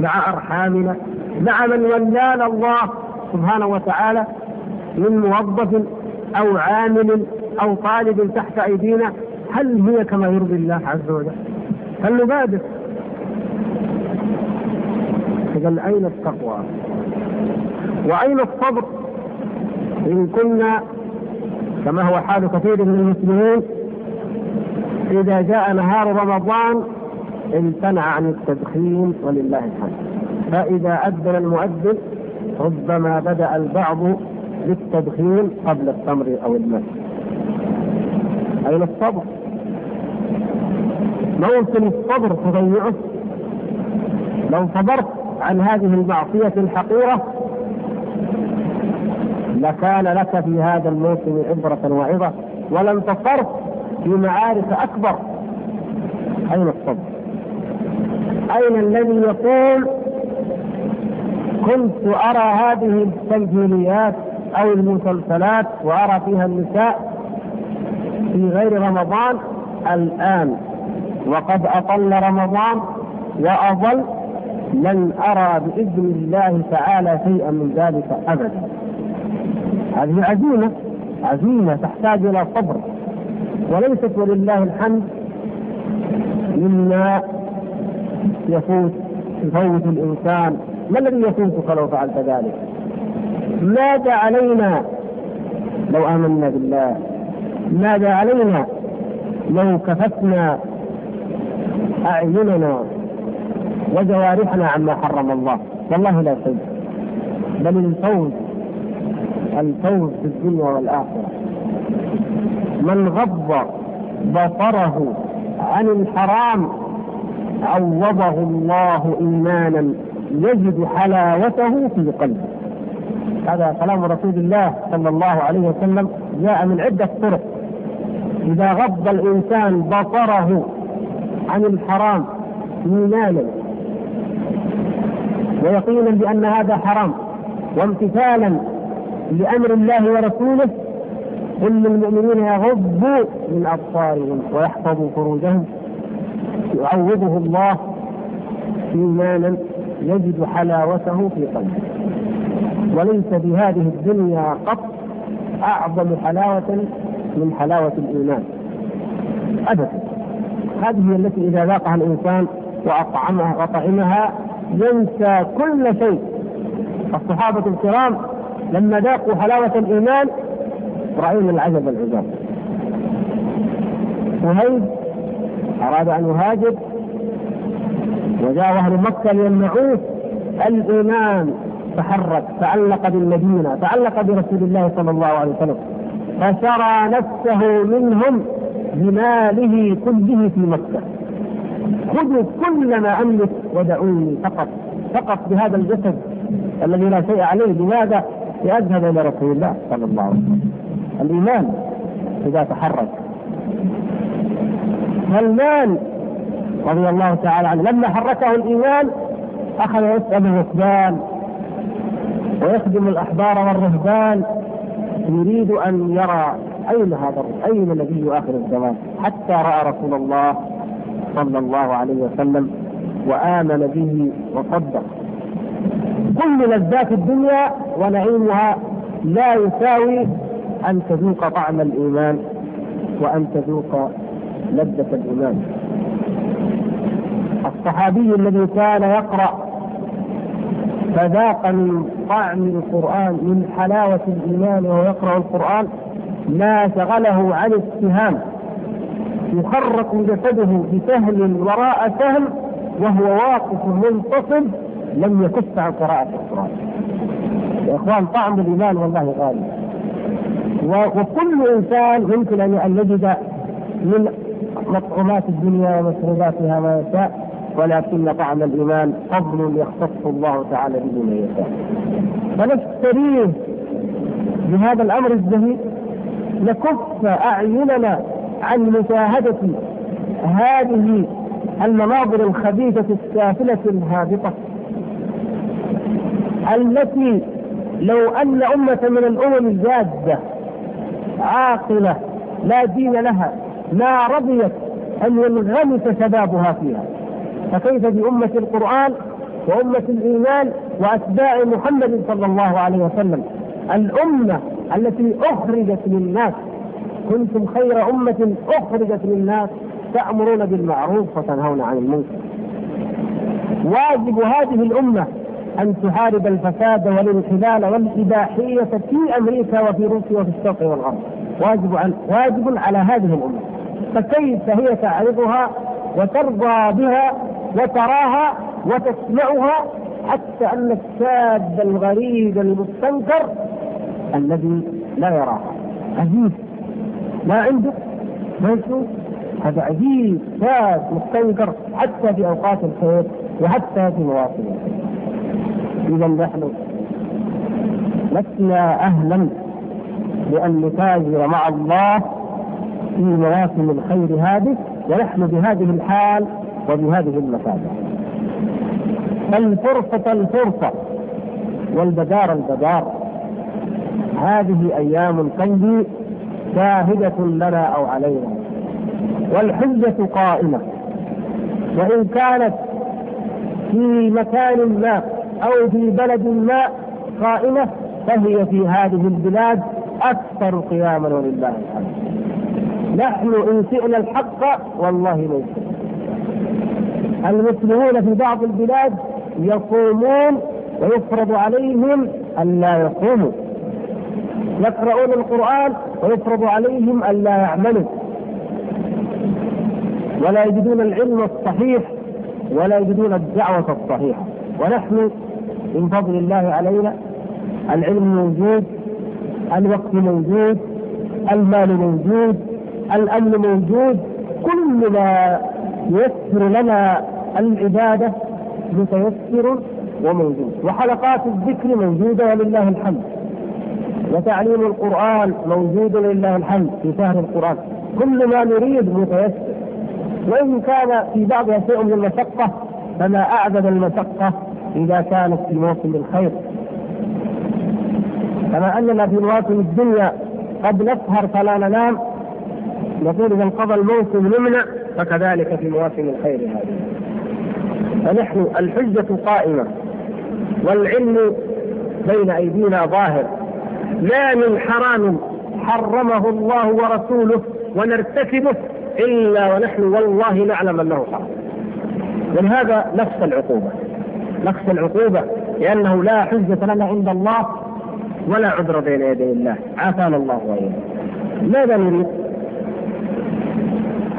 مع أرحامنا مع من ولانا الله سبحانه وتعالى من موظف أو عامل أو طالب تحت أيدينا هل هي كما يرضي الله عز وجل؟ فلنبادر إذا أين التقوى؟ وأين الصبر؟ إن كنا كما هو حال كثير من المسلمين إذا جاء نهار رمضان امتنع عن التدخين ولله الحمد. فإذا أذن المؤذن ربما بدأ البعض بالتدخين قبل التمر أو المس أين الصبر؟ موسم الصبر تضيعه؟ لو صبرت عن هذه المعصية الحقيرة لكان لك في هذا الموسم عبرة وعظة ولانتصرت في معارك أكبر. أين الصبر؟ أين الذي يقول كنت أرى هذه التمثيليات أو المسلسلات وأرى فيها النساء في غير رمضان الآن؟ وقد أطل رمضان وأظل لن أرى بإذن الله تعالى شيئا من ذلك أبدا. هذه عزيمة عزيمة تحتاج إلى صبر. وليست ولله الحمد مما يفوت يفوت الإنسان. ما الذي يفوتك لو فعلت ذلك؟ ماذا علينا؟ لو آمنا بالله. ماذا علينا؟ لو كففنا أعيننا وجوارحنا عما حرم الله. والله لا شيء بل الفوز الفوز في الدنيا والآخرة. من غض بصره عن الحرام عوضه الله إيمانا يجد حلاوته في قلبه. هذا كلام رسول الله صلى الله عليه وسلم جاء من عدة طرق. إذا غض الإنسان بصره عن الحرام إيمانا ويقينا بأن هذا حرام وامتثالا لأمر الله ورسوله قل للمؤمنين يغضوا من أبصارهم ويحفظوا فروجهم. يعوضه الله إيمانا يجد حلاوته في قلبه. وليس بهذه الدنيا قط أعظم حلاوة من حلاوة الإيمان. أبدا. هذه التي إذا ذاقها الإنسان وأطعمها وطعمها ينسى كل شيء. الصحابة الكرام لما ذاقوا حلاوة الإيمان رأينا العجب العجاب وهيب أراد أن يهاجر وجاء أهل مكة ليمنعوه. الإيمان تحرك تعلق بالمدينة تعلق برسول الله صلى الله عليه وسلم. فشرى نفسه منهم بماله كله في مكة. خذوا كل ما أملك ودعوني فقط فقط بهذا الجسد الذي لا شيء عليه. لماذا؟ لأذهب إلى رسول الله صلى الله عليه وسلم. الإيمان إذا تحرك. سلمان رضي الله تعالى عنه لما حركه الإيمان أخذ يسأل الركبان ويخدم الأحبار والرهبان يريد أن يرى أين هذا أين نبي آخر الزمان حتى رأى رسول الله صلى الله عليه وسلم وآمن به وصدق. كل لذات الدنيا ونعيمها لا يساوي أن تذوق طعم الإيمان وأن تذوق لذة الإيمان. الصحابي الذي كان يقرأ فذاق من طعم القرآن من حلاوة الإيمان وهو يقرأ القرآن ما شغله عن السهام يخرق جسده بسهل وراء سهل وهو واقف منتصب لم يكف عن قراءة القرآن. يا إخوان طعم الإيمان والله غالي. وكل إنسان يمكن أن يجد من مطعومات الدنيا ومشروباتها ما يشاء ولكن طعم الإيمان فضل يختص الله تعالى به من يشاء. فنستريح بهذا الأمر الزهيد نكف أعيننا عن مشاهدة هذه المناظر الخبيثة السافلة الهابطة التي لو أن أمة من الأمم الجادة عاقلة لا دين لها ما رضيت أن ينغمس شبابها فيها. فكيف بأمة القرآن وأمة الإيمان وأتباع محمد صلى الله عليه وسلم؟ الأمة التي أخرجت للناس كنتم خير أمة أخرجت للناس تأمرون بالمعروف وتنهون عن المنكر. واجب هذه الأمة أن تحارب الفساد والانحلال والإباحية في أمريكا وفي روسيا وفي الشرق والغرب. واجب عن واجب على هذه الأمة. فكيف هي تعرضها وترضى بها وتراها وتسمعها حتى أن الشاب الغريب المستنكر الذي لا يراها عجيب ما عنده؟ ما هذا عجيب شاب مستنكر حتى في أوقات الخير وحتى في مواطن إذا نحن لسنا أهلا لأن نتاجر مع الله في مواسم الخير هذه ونحن بهذه الحال وبهذه المكانه الفرصة الفرصة والبدار البدار. هذه أيام تمضي شاهدة لنا أو علينا. والحجة قائمة. وإن كانت في مكان ما أو في بلد ما قائمة فهي في هذه البلاد أكثر قياما ولله الحمد. نحن إن شئنا الحق والله ليس المسلمون في بعض البلاد يصومون ويفرض عليهم أن لا يصوموا يقرؤون القرآن ويفرض عليهم أن لا يعملوا. ولا يجدون العلم الصحيح ولا يجدون الدعوة الصحيحة. ونحن من فضل الله علينا العلم موجود الوقت موجود المال موجود الأمن موجود كل ما ييسر لنا العبادة متيسر وموجود. وحلقات الذكر موجودة ولله الحمد. وتعليم القرآن موجود لله الحمد في شهر القرآن. كل ما نريد متيسر. وإن كان في بعضها شيء من المشقة فما أعظم المشقة إذا كانت في موسم الخير كما أننا في مواسم الدنيا قد نسهر فلا ننام نقول إذا انقضى الموسم نمنع فكذلك في مواسم الخير هذه فنحن الحجة قائمة والعلم بين أيدينا ظاهر لا من حرام حرمه الله ورسوله ونرتكبه إلا ونحن والله نعلم أنه حرام. ولهذا نخشى العقوبة. نخشى العقوبة لأنه لا حجة لنا عند الله ولا عذر بين يدي الله، عافانا الله واياكم. ماذا نريد؟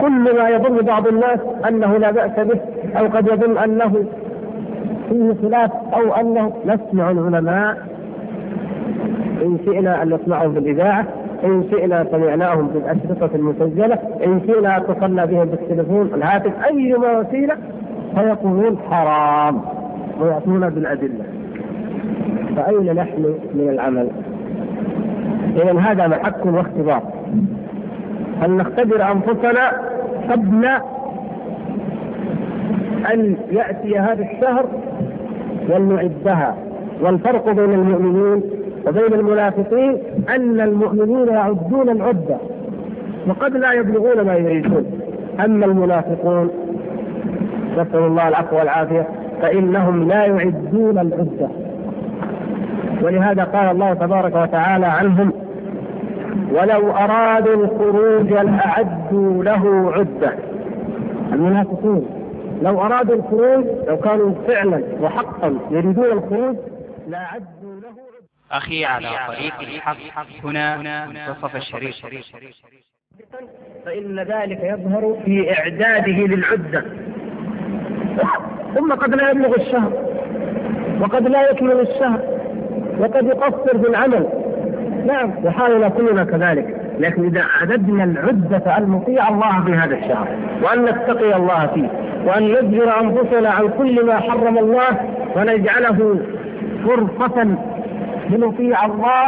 كل ما يظن بعض الناس أنه لا بأس به أو قد يظن أنه فيه خلاف أو أنه نسمع العلماء إن شئنا أن نسمعهم في الاذاعه إن شئنا سمعناهم في الاشرطه المسجلة إن شئنا اتصلنا بهم بالتليفون الهاتف أي وسيلة فيقولون حرام وياتون بالأدلة. فأين نحن من العمل؟ اذا هذا محك واختبار. أن نختبر أنفسنا قبل أن يأتي هذا الشهر ولنعدها والفرق بين المؤمنين وبين المنافقين أن المؤمنين يعدون العدة وقد لا يبلغون ما يريدون. أما المنافقون نسأل الله العفو والعافية. فإنهم لا يعدون العدة ولهذا قال الله تبارك وتعالى عنهم ولو أرادوا الخروج لأعدوا له عدة. المنافقون لو أرادوا الخروج لو كانوا فعلا وحقا يريدون الخروج لأعدوا له أخي على طريق الحق هنا منتصف الشريف. فإن ذلك يظهر في إعداده للعدة. ثم قد لا يبلغ الشهر وقد لا يكمل الشهر وقد يقصر في العمل. نعم وحالنا كلنا كذلك لكن إذا أعددنا العدة أن نطيع الله في هذا الشهر وأن نتقي الله فيه وأن نجبر أنفسنا عن كل ما حرم الله ونجعله فرصة لنطيع الله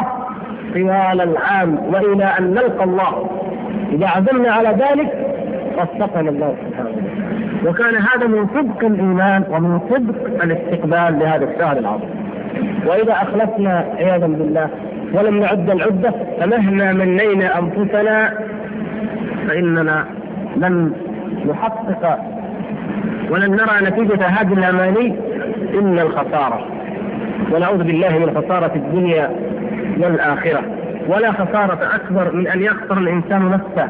طوال العام وإلى أن نلقى الله. إذا عزمنا على ذلك وفقنا الله سبحانه وتعالى وكان هذا من صدق الإيمان ومن صدق الاستقبال لهذا الشهر العظيم. وإذا أخلصنا عياذا بالله ولم نعد العدة فمهما منينا أنفسنا فإننا لن نحقق ولن نرى نتيجة هذه الأماني إلا الخسارة. ونعوذ بالله من خسارة الدنيا والآخرة. ولا خسارة أكبر من أن يخسر الإنسان نفسه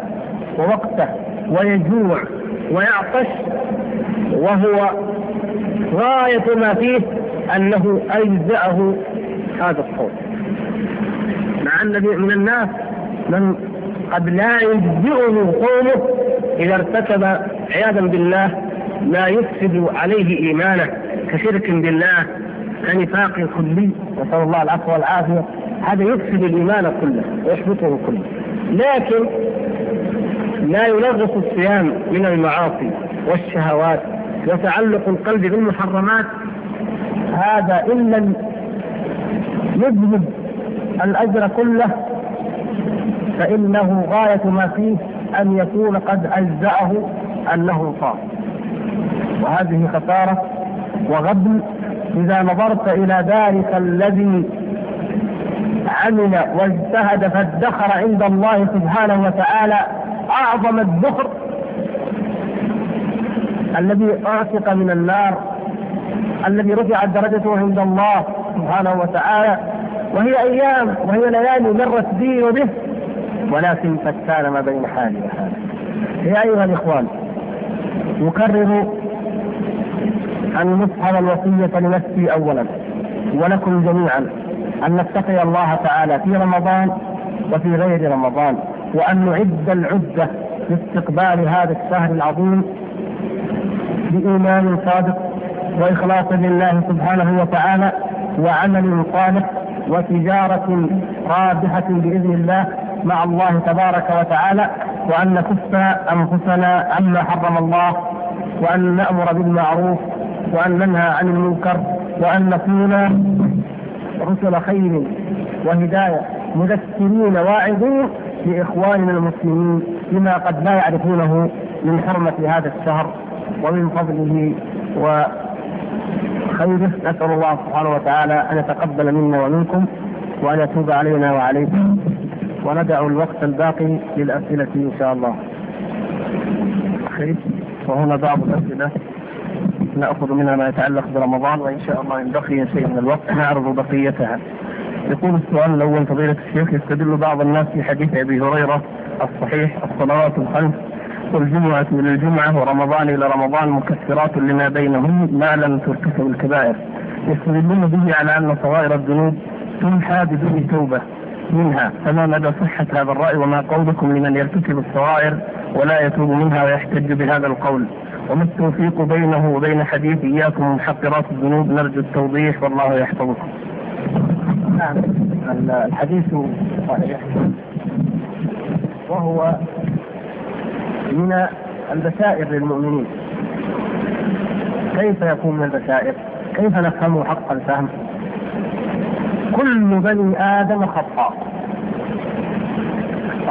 ووقته ويجوع ويعطش وهو غاية ما فيه أنه أجزأه هذا الصوت مع أن من الناس من قد لا يجزئه قومه إذا ارتكب عياذا بالله ما يفسد عليه إيمانه كشرك بالله كنفاق كلي نسأل الله العفو والعافية. هذا يفسد الإيمان كله ويحبطه كله. لكن لا يلغص الصيام من المعاصي والشهوات وتعلق القلب بالمحرمات. هذا إن لم يذهب الأجر كله فإنه غاية ما فيه أن يكون قد أجزأه أنه صار وهذه خسارة وغبن إذا نظرت إلى ذلك الذي عمل واجتهد فادخر عند الله سبحانه وتعالى أعظم الذخر الذي أعتق من النار الذي رفعت درجته عند الله سبحانه وتعالى وهي أيام وهي ليالي مرت بي وبه ولكن فتان ما بين حالي وحالي. يا أيها الإخوان أكرر أن نفعل الوصية لنفسي أولا ولكم جميعا أن نتقي الله تعالى في رمضان وفي غير رمضان. وأن نعد العدة لاستقبال هذا الشهر العظيم بإيمان صادق وإخلاص لله سبحانه وتعالى وعمل صالح وتجارة رابحة بإذن الله مع الله تبارك وتعالى وأن نكف أنفسنا عما حرم الله وأن نأمر بالمعروف وأن ننهى عن المنكر وأن نكون رسل خير وهداية مذكرين واعظين لإخواننا المسلمين بما قد لا يعرفونه من حرمة هذا الشهر ومن فضله و خيره نسأل الله سبحانه وتعالى أن يتقبل منا ومنكم وأن يتوب علينا وعليكم وندع الوقت الباقي للأسئلة إن شاء الله. خير وهنا بعض الأسئلة. نأخذ منها ما يتعلق برمضان وإن شاء الله إن بقي شيء من الوقت نعرض بقيتها. يقول السؤال الأول فضيلة الشيخ يستدل بعض الناس في حديث أبي هريرة الصحيح الصلوات الخمس والجمعة إلى الجمعة ورمضان إلى رمضان مكفرات لما بينهم ما لم ترتكب الكبائر. يستدلون به على أن صغائر الذنوب تمحى بدون توبة منها فما مدى صحة هذا الرأي وما قولكم لمن يرتكب الصغائر ولا يتوب منها ويحتج بهذا القول؟ وما التوفيق بينه وبين حديث إياكم محقرات الذنوب نرجو التوضيح والله يحفظكم. نعم الحديث صحيح وهو من البشائر للمؤمنين كيف يكون من البشائر؟ كيف نفهمه حق الفهم؟ كل بني آدم خطاء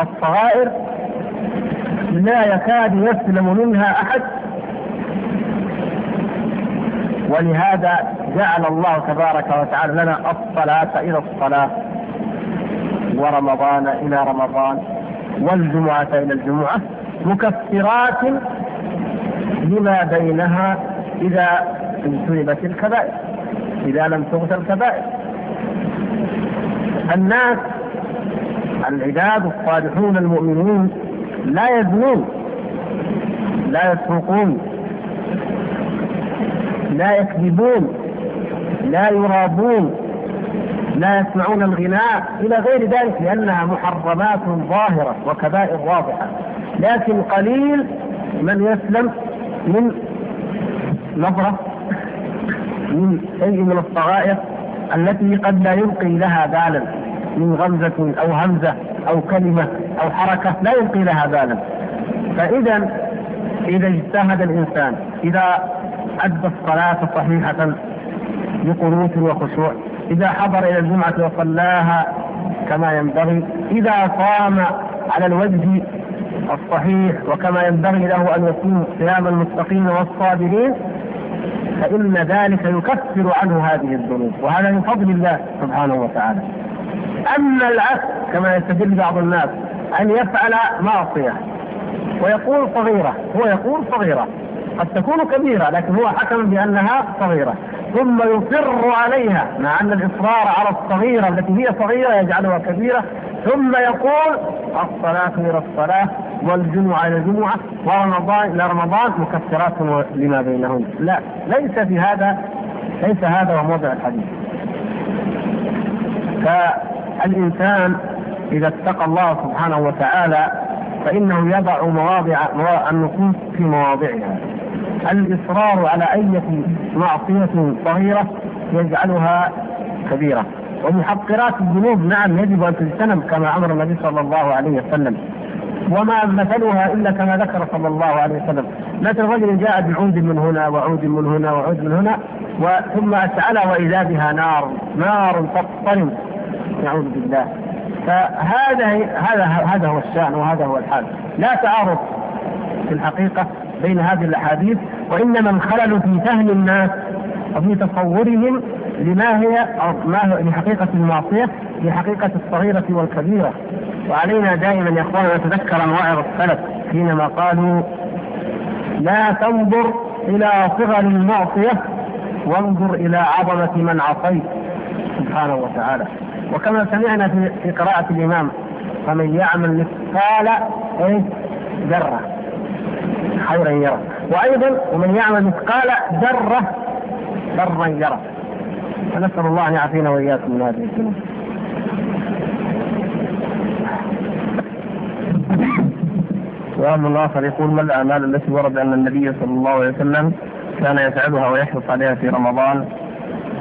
الصغائر لا يكاد يسلم منها أحد ولهذا جعل الله تبارك وتعالى لنا الصلاة إلى الصلاة ورمضان إلى رمضان والجمعة إلى الجمعة مكفرات لما بينها إذا اجتنبت الكبائر إذا لم تغفر الكبائر. الناس العباد الصالحون المؤمنون لا يزنون لا يسرقون لا يكذبون لا يرابون لا يسمعون الغناء إلى غير ذلك لأنها محرمات ظاهرة وكبائر واضحة. لكن قليل من يسلم من نظرة من شيء من الصغائر التي قد لا يلقي لها بالا من غمزة أو همزة أو كلمة أو حركة لا يلقي لها بالا. فإذا إذا اجتهد الإنسان إذا أدى الصلاة صحيحة بقنوت وخشوع. إذا حضر إلى الجمعة وصلاها كما ينبغي إذا صام على الوجه الصحيح وكما ينبغي له أن يكون صيام المتقين والصابرين فإن ذلك يكفر عنه هذه الذنوب وهذا من فضل الله سبحانه وتعالى. أما العكس كما يستدل بعض الناس أن يفعل معصية ويقول صغيرة هو يقول صغيرة. قد تكون كبيرة لكن هو حكم بأنها صغيرة. ثم يصر عليها مع أن الإصرار على الصغيرة التي هي صغيرة يجعلها كبيرة. ثم يقول الصلاة إلى الصلاة والجمعة إلى الجمعة ورمضان إلى رمضان مكفرات لما بينهن. لا ليس في هذا ليس هذا هو موضع الحديث. فالإنسان إذا اتقى الله سبحانه وتعالى فإنه يضع مواضع النصوص في مواضعها. الإصرار على أي معصية صغيرة يجعلها كبيرة. ومحقرات الذنوب نعم يجب أن تجتنب كما أمر النبي صلى الله عليه وسلم. وما مثلها إلا كما ذكر صلى الله عليه وسلم. مثل رجل جاء بعود من هنا وعود من هنا وعود من هنا ثم اشعل وإذا بها نار نار تطلم نعوذ بالله. فهذا هذا هذا هو الشأن وهذا هو الحال. لا تعارض في الحقيقة بين هذه الأحاديث وإنما الخلل في فهم الناس وفي تصورهم لما هي أو ما هي لحقيقة المعصية لحقيقة الصغيرة والكبيرة. وعلينا دائما يا اخوانا نتذكر مواعظ السلف حينما قالوا لا تنظر إلى صغر المعصية وانظر إلى عظمة من عصيت. سبحانه وتعالى. وكما سمعنا في قراءة الإمام فمن يعمل مثقال إيه؟ ذرة. خيرا يرى. وأيضا ومن يعمل مثقال ذرة شرا يرى. فنسأل الله أن يعافينا وإياكم من هذه الذنوب سؤال آخر يقول ما الأعمال التي ورد أن النبي صلى الله عليه وسلم كان يفعلها ويحرص عليها في رمضان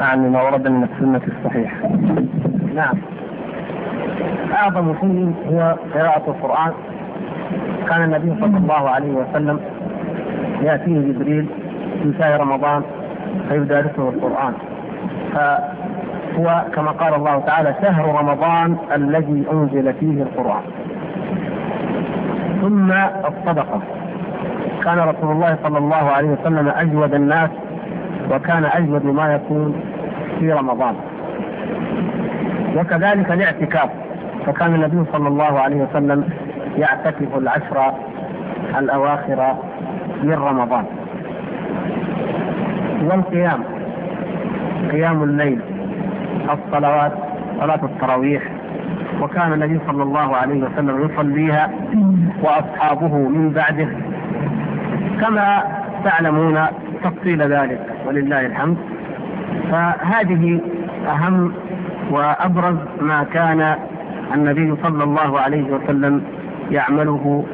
أعني ما ورد من السنة الصحيح نعم. أعظم شيء هو قراءة القرآن. كان النبي صلى الله عليه وسلم يأتيه جبريل في شهر رمضان فيدارسه القرآن. فهو كما قال الله تعالى شهر رمضان الذي أنزل فيه القرآن. ثم الصدقة. كان رسول الله صلى الله عليه وسلم أجود الناس وكان أجود ما يكون في رمضان. وكذلك الاعتكاف. فكان النبي صلى الله عليه وسلم يعتكف العشر الأواخر من رمضان. والقيام قيام الليل. الصلوات صلاة التراويح. وكان النبي صلى الله عليه وسلم يصليها وأصحابه من بعده. كما تعلمون تفصيل ذلك ولله الحمد. فهذه أهم وأبرز ما كان النبي صلى الله عليه وسلم يعمله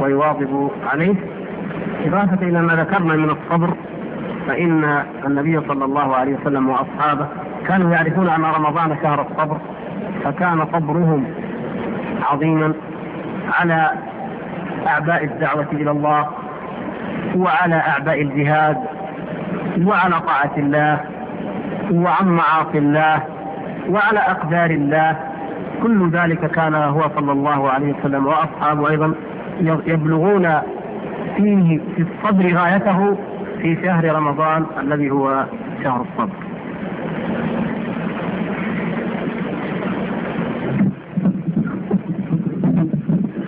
ويواظب عليه. إضافة إلى ما ذكرنا من الصبر فإن النبي صلى الله عليه وسلم وأصحابه كانوا يعرفون أن رمضان شهر الصبر فكان صبرهم عظيما على أعباء الدعوة إلى الله وعلى أعباء الجهاد وعلى طاعة الله وعن معاصي الله وعلى أقدار الله. كل ذلك كان هو صلى الله عليه وسلم وأصحابه أيضا يبلغون فيه في الصبر غايته في شهر رمضان الذي هو شهر الصبر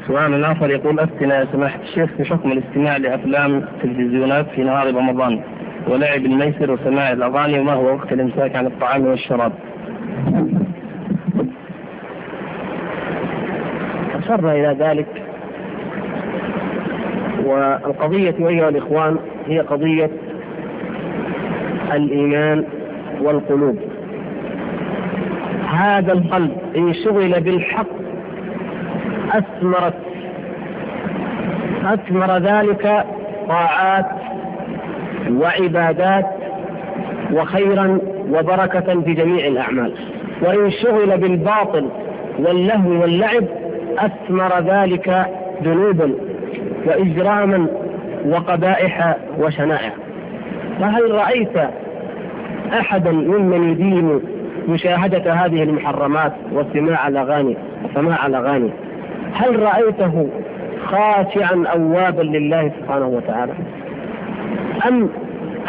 سؤال آخر يقول أفتنا يا سماحة الشيخ في حكم الاستماع لأفلام التلفزيونات في نهار رمضان ولعب الميسر وسماع الأغاني وما هو وقت الإمساك عن الطعام والشراب؟ أشرنا إلى ذلك والقضية أيها الإخوان هي قضية الإيمان والقلوب. هذا القلب إن شغل بالحق أثمرت أثمر ذلك طاعات وعبادات وخيرا وبركة في جميع الأعمال. وإن شغل بالباطل واللهو واللعب أثمر ذلك ذنوبا. وإجراما وقبائح وشنائع. فهل رأيت أحدا ممن يدين مشاهدة هذه المحرمات واستماع الأغاني وسماع الأغاني هل رأيته خاشعا أوابا لله سبحانه وتعالى؟ أم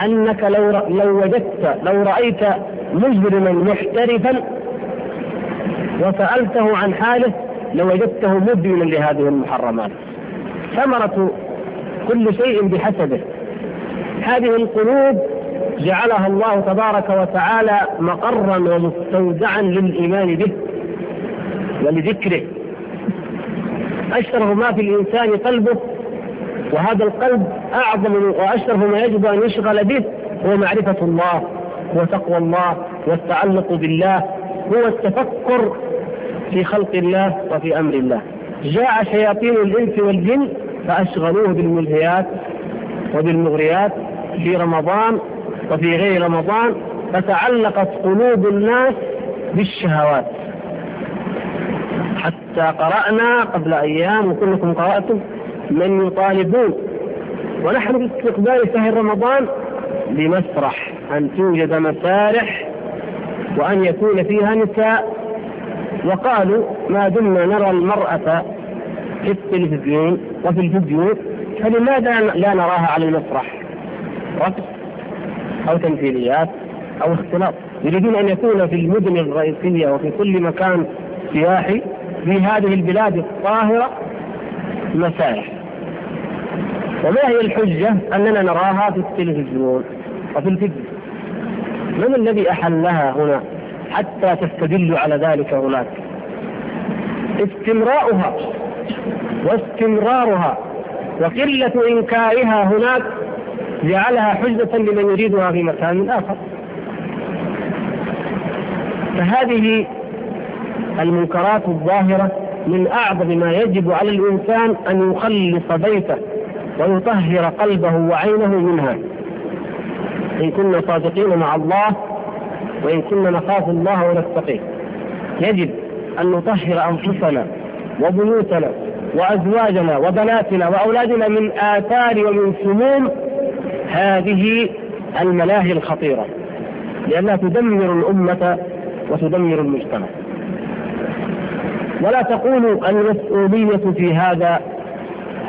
أنك لو لو وجدت لو رأيت مجرما محترفا وسألته عن حاله لوجدته مدمنا لهذه المحرمات؟ ثمرة كل شيء بحسبه. هذه القلوب جعلها الله تبارك وتعالى مقرا ومستودعا للإيمان به ولذكره. أشرف ما في الإنسان قلبه وهذا القلب أعظم وأشرف ما يجب أن يشغل به هو معرفة الله وتقوى الله والتعلق بالله هو التفكر في خلق الله وفي أمر الله. جاء شياطين الإنس والجن فأشغلوه بالملهيات وبالمغريات في رمضان وفي غير رمضان فتعلقت قلوب الناس بالشهوات. حتى قرأنا قبل أيام وكلكم قرأتم من يطالبون. ونحن في استقبال شهر رمضان بمسرح أن توجد مسارح وأن يكون فيها نساء. وقالوا ما دمنا نرى المرأة في التلفزيون وفي الفيديو فلماذا لا نراها على المسرح؟ رقص أو تمثيليات أو اختلاط. يريدون أن يكون في المدن الرئيسية وفي كل مكان سياحي في هذه البلاد الطاهرة مسارح وما هي الحجة أننا نراها في التلفزيون وفي الفيديو؟ من الذي أحلها هنا حتى تستدل على ذلك هناك؟ استمراؤها واستمرارها وقلة إنكارها هناك جعلها حجة لمن يريدها في مكان آخر. فهذه المنكرات الظاهرة من أعظم ما يجب على الإنسان أن يخلص بيته ويطهر قلبه وعينه منها. إن كنا صادقين مع الله وإن كنا نخاف الله ونتقيه يجب أن نطهر أنفسنا وبيوتنا وأزواجنا وبناتنا وأولادنا من آثار ومن سموم هذه الملاهي الخطيرة لأنها تدمر الأمة وتدمر المجتمع. ولا تقولوا المسؤولية في هذا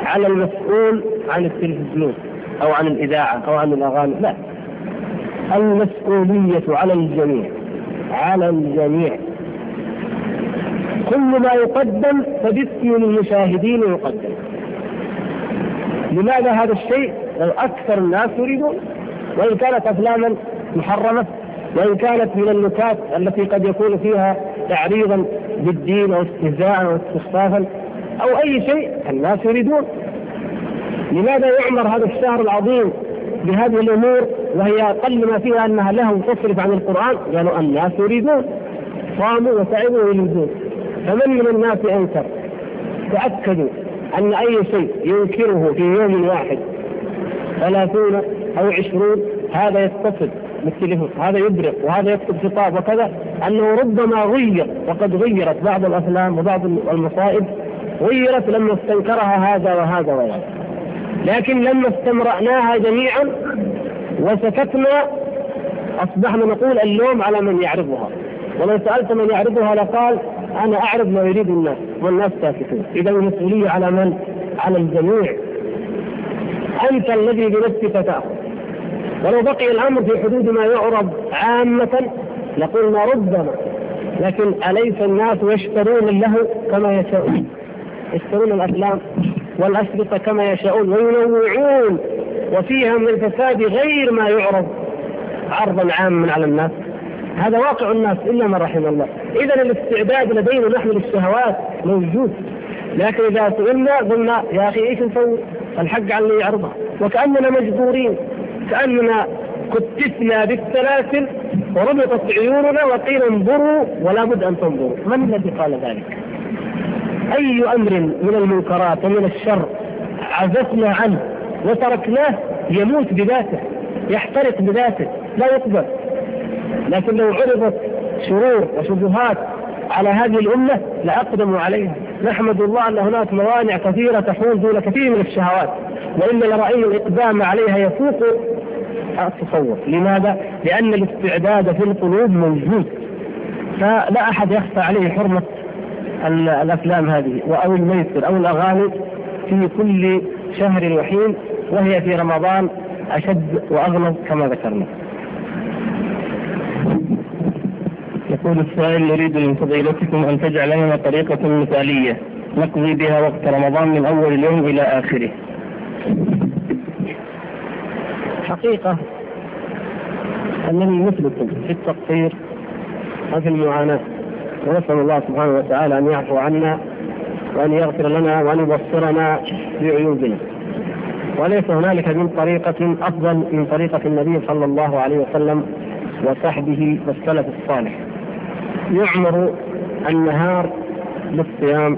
على المسؤول عن التلفزيون أو عن الإذاعة أو عن الأغاني لا. المسؤولية على الجميع على الجميع. كل ما يقدم فباسم المشاهدين يقدم. لماذا هذا الشيء؟ أكثر الناس يريدون وإن كانت أفلاما محرمة وإن كانت من النكات التي قد يكون فيها تعريضا بالدين أو استهزاء أو استخفافا أو أي شيء الناس يريدون. لماذا يعمر هذا الشهر العظيم بهذه الأمور وهي أقل ما فيها أنها له تصرف عن القرآن؟ قالوا الناس يريدون. صاموا وتعبوا ويريدون. فمن من الناس أنكر تأكدوا أن أي شيء ينكره في يوم واحد ثلاثون أو عشرون هذا يتصل بالتليفون هذا يبرق وهذا يكتب خطاب وكذا أنه ربما غير وقد غيرت بعض الأفلام وبعض المصائب غيرت لما استنكرها هذا وهذا وهذا. لكن لما استمرأناها جميعا وسكتنا أصبحنا نقول اللوم على من يعرضها. ولو سألت من يعرضها لقال أنا أعرض ما يريد الناس والناس ساكتون إذا المسؤولية على من؟ على الجميع. أنت الذي بنفسك تأخذ. ولو بقي الأمر في حدود ما يعرض عامة لقلنا ربما. لكن أليس الناس يشترون له كما يشاءون؟ يشترون الأفلام والأشرطة كما يشاءون وينوعون وفيها من الفساد غير ما يعرض عرضا عاما على الناس. هذا واقع الناس إلا من رحم الله. اذا الاستعداد لدينا نحن للشهوات موجود. لكن إذا سئلنا قلنا يا أخي إيش نسوي؟ الحق على اللي يعرضها وكأننا مجبورين. كأننا كتفنا بالسلاسل وربطت عيوننا وقيل انظروا ولا بد أن تنظروا. من الذي قال ذلك؟ أي أمر من المنكرات ومن الشر عزفنا عنه وتركناه يموت بذاته يحترق بذاته لا يقبل. لكن لو عرضت شرور وشبهات على هذه الأمة لأقدموا عليها. نحمد الله أن هناك موانع كثيرة تحول دون كثير من الشهوات وإلا لرأينا الإقدام عليها يفوق التصور لماذا؟ لأن الاستعداد في القلوب موجود فلا أحد يخفى عليه حرمة الأفلام هذه أو الميسر أو الأغاني في كل شهر وحين وهي في رمضان أشد وأغلظ كما ذكرنا. يقول السائل نريد من فضيلتكم أن تجعل لنا طريقة مثالية نقضي بها وقت رمضان من أول اليوم إلى آخره. حقيقة أنني مثلكم في التقصير وفي المعاناة ونسأل الله سبحانه وتعالى أن يعفو عنا وأن يغفر لنا وأن يبصرنا بعيوبنا. وليس هنالك من طريقة أفضل من طريقة النبي صلى الله عليه وسلم وصحبه والسلف الصالح. يعمر النهار بالصيام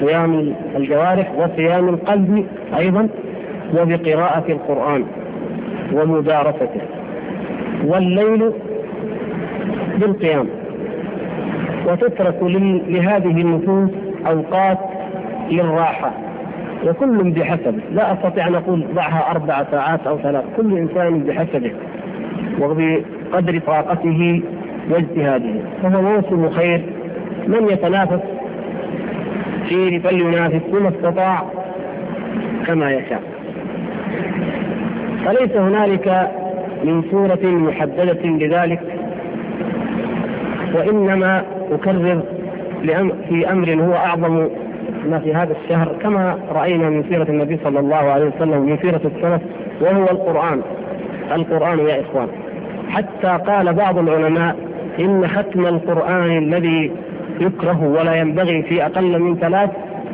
صيام الجوارح وصيام القلب أيضا وبقراءة القرآن ومدارسته والليل بالقيام. وتترك لهذه النفوس أوقات للراحة وكل بحسبه لا أستطيع أن أقول ضعها أربع ساعات أو ثلاث كل إنسان بحسبه وبقدر طاقته واجتهاده. فهو موسم خير. من يتنافس؟ فيه فلينافس بما استطاع كما يشاء. فليس هنالك من سورة محددة لذلك؟ وإنما أكرر في أمر هو أعظم ما في هذا الشهر. كما رأينا من سيرة النبي صلى الله عليه وسلم ومن سيرة السلف وهو القرآن. القرآن يا إخوان. حتى قال بعض العلماء إن ختم القرآن الذي يكره ولا ينبغي في أقل من ثلاث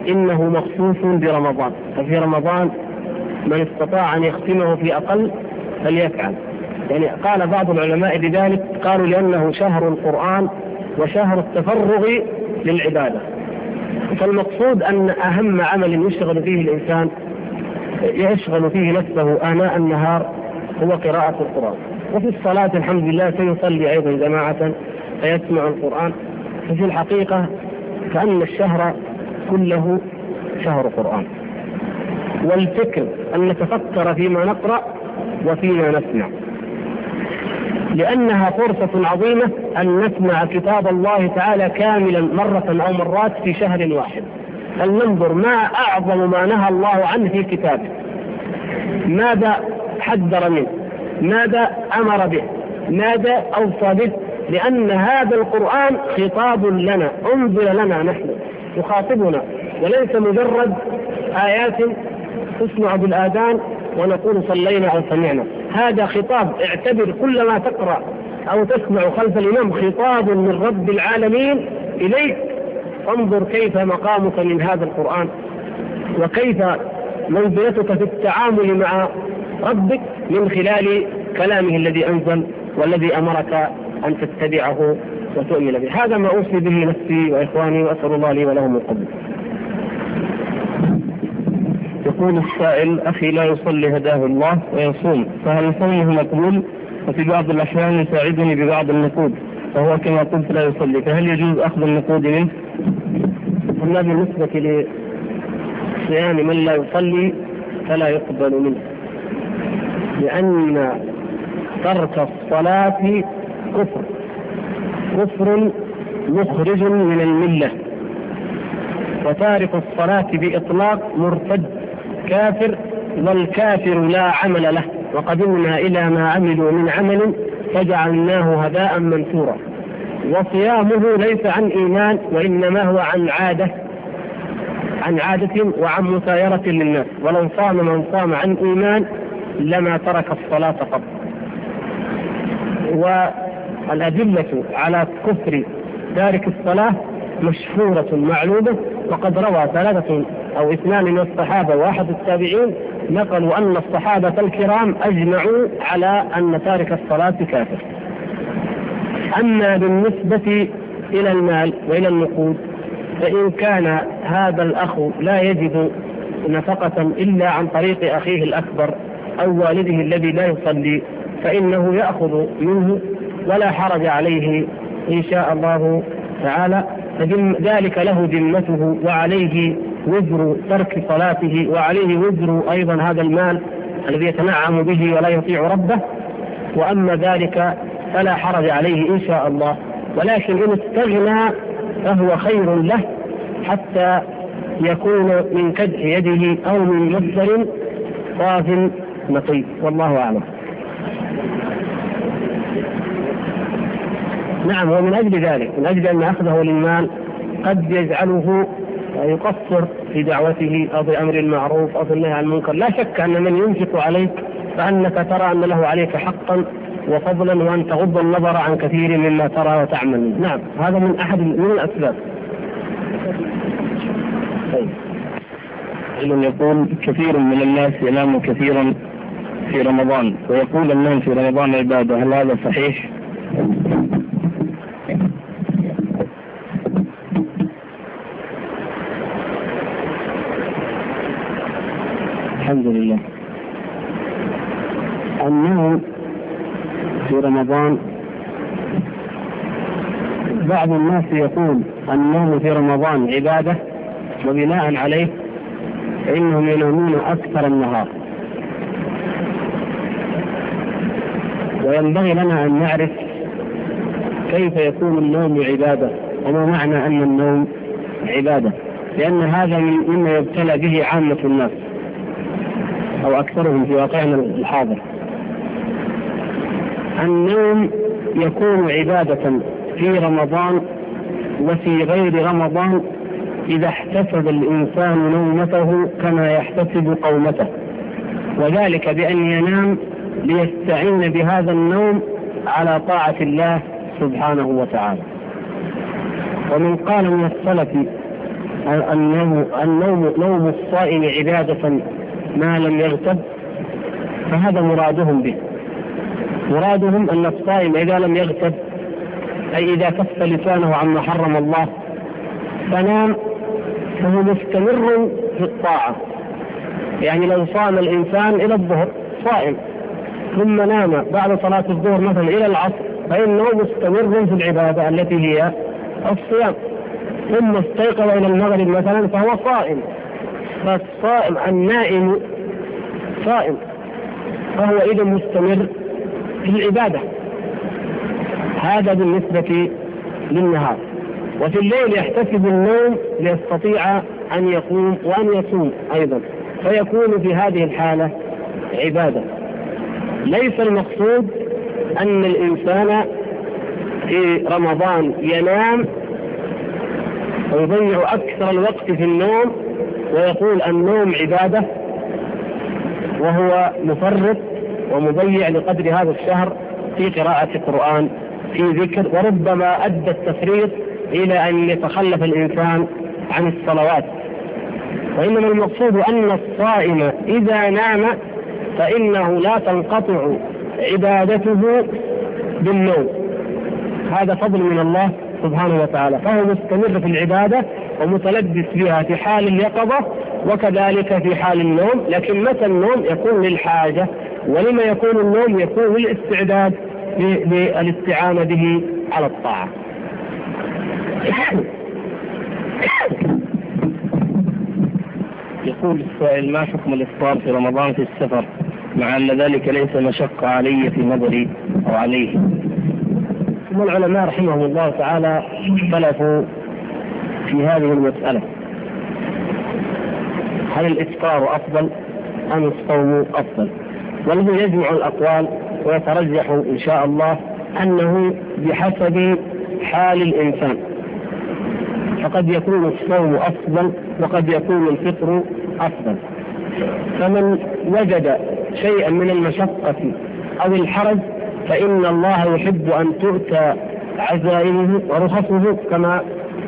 إنه مخصوص برمضان. ففي رمضان من استطاع أن يختمه في أقل فليفعل. يعني قال بعض العلماء بذلك قالوا لأنه شهر القرآن وشهر التفرغ للعبادة. فالمقصود أن أهم عمل يشغل فيه الإنسان يشغل فيه نفسه آناء النهار هو قراءة القرآن. وفي الصلاة الحمد لله سيصلي أيضا جماعة فيسمع القرآن. ففي الحقيقة كأن الشهر كله شهر قرآن. والفكر أن نتفكر فيما نقرأ وفيما نسمع. لأنها فرصة عظيمة أن نسمع كتاب الله تعالى كاملا مرة أو مرات في شهر واحد. أن ننظر ما أعظم ما نهى الله عنه في كتابه؟ ماذا حذر منه؟ ماذا أمر به؟ ماذا أوصى به؟ لأن هذا القرآن خطاب لنا أنزل لنا نحن يخاطبنا وليس مجرد آيات تسمع بالآذان ونقول صلينا أو سمعنا. هذا خطاب اعتبر كل ما تقرأ أو تسمع خلف الإمام خطاب من رب العالمين إليك. انظر كيف مقامك من هذا القرآن وكيف منزلتك في التعامل مع ربك من خلال كلامه الذي أنزل والذي أمرك أن تتبعه وتؤمن به، هذا ما أوصي به نفسي وإخواني وأسأل الله لي ولهم القبول. يقول السائل أخي لا يصلي هداه الله ويصوم. فهل صومه مقبول؟ وفي بعض الأحيان يساعدني ببعض النقود. فهو كما قلت لا يصلي. فهل يجوز أخذ النقود منه؟ أما بالنسبة لصيام من لا يصلي فلا يقبل منه. لأن ترك الصلاة كفر. كفر مخرج من الملة. وتارك الصلاة بإطلاق مرتد كافر والكافر لا عمل له. وقدمنا إلى ما عملوا من عمل فجعلناه هباء منثورا. وصيامه ليس عن إيمان وإنما هو عن عادة عن عادة وعن مسايرة للناس. ولو صام من صام عن إيمان لما ترك الصلاة قط. والأدلة على كفر تارك الصلاة مشهورة معلومة وقد روى ثلاثة أو اثنان من الصحابة وأحد التابعين نقلوا أن الصحابة الكرام أجمعوا على أن تارك الصلاة كافر. أما بالنسبة إلى المال وإلى النقود فإن كان هذا الأخ لا يجد نفقة إلا عن طريق أخيه الأكبر أو والده الذي لا يصلي فإنه يأخذ منه ولا حرج عليه إن شاء الله تعالى. ذلك له ذمته وعليه وزر ترك صلاته وعليه وزر أيضا هذا المال الذي يتنعم به ولا يطيع ربه. وأما ذلك فلا حرج عليه إن شاء الله. ولكن إن استغنى فهو خير له حتى يكون من كدح يده أو من مصدر صاف نقي والله أعلم. نعم ومن أجل ذلك من أجل أن أخذه للمال قد يجعله يقصر في دعوته أو بأمر المعروف أو بالنهي عن المنكر. لا شك أن من ينفق عليك فأنك ترى أن له عليك حقا وفضلا وأن تغض النظر عن كثير مما ترى وتعمل. نعم هذا من أحد من الأسباب. طيب. يقول كثير من الناس ينام كثيرا في رمضان. ويقول النوم في رمضان عبادة هل هذا صحيح؟ الحمد لله. النوم في رمضان بعض الناس يقول النوم في رمضان عبادة وبناء عليه فإنهم ينامون أكثر النهار. وينبغي لنا أن نعرف كيف يكون النوم عبادة وما معنى أن النوم عبادة لأن هذا مما يبتلى به عامة الناس أو أكثرهم في واقعنا الحاضر. النوم يكون عبادة في رمضان وفي غير رمضان إذا احتسب الإنسان نومته كما يحتسب قومته وذلك بأن ينام ليستعين بهذا النوم على طاعة الله سبحانه وتعالى. ومن قال من السلف النوم النوم نوم الصائم عبادة ما لم يغتب فهذا مرادهم به. مرادهم أن الصائم إذا لم يغتب أي إذا كف لسانه عما حرم الله فنام فهو مستمر في الطاعة. يعني لو صام الإنسان إلى الظهر صائم. ثم نام بعد صلاة الظهر مثلا إلى العصر فإنه مستمر في العبادة التي هي الصيام. ثم استيقظ إلى المغرب مثلا فهو صائم. فالصائم النائم صائم فهو إذا مستمر في العبادة. هذا بالنسبة للنهار. وفي الليل يحتسب النوم ليستطيع أن يقوم وأن يصوم أيضا. فيكون في هذه الحالة عبادة. ليس المقصود أن الإنسان في رمضان ينام ويضيع أكثر الوقت في النوم ويقول النوم عبادة وهو مفرط ومضيع لقدر هذا الشهر في قراءة القرآن في ذكر وربما أدى التفريط إلى أن يتخلف الإنسان عن الصلوات. وإنما المقصود أن الصائم إذا نام فإنه لا تنقطع عبادته بالنوم. هذا فضل من الله سبحانه وتعالى. فهو مستمر في العبادة ومتلبس بها في حال اليقظة وكذلك في حال النوم. لكن متى النوم يكون للحاجة؟ ولما يكون النوم يكون للاستعداد للاستعانة به على الطاعة. يقول السائل ما حكم الإفطار في رمضان في السفر؟ مع أن ذلك ليس مشقه علي في نظري أو عليه. ثم العلماء رحمهم الله تعالى اختلفوا في هذه المسألة. هل الإفطار أفضل أم الصوم أفضل؟ وله يجمع الأقوال ويترجح إن شاء الله أنه بحسب حال الإنسان. فقد يكون الصوم أفضل وقد يكون الفطر أفضل. فمن وجد شيئا من المشقة أو الحرج فإن الله يحب أن تؤتى عزائمه ورخصه كما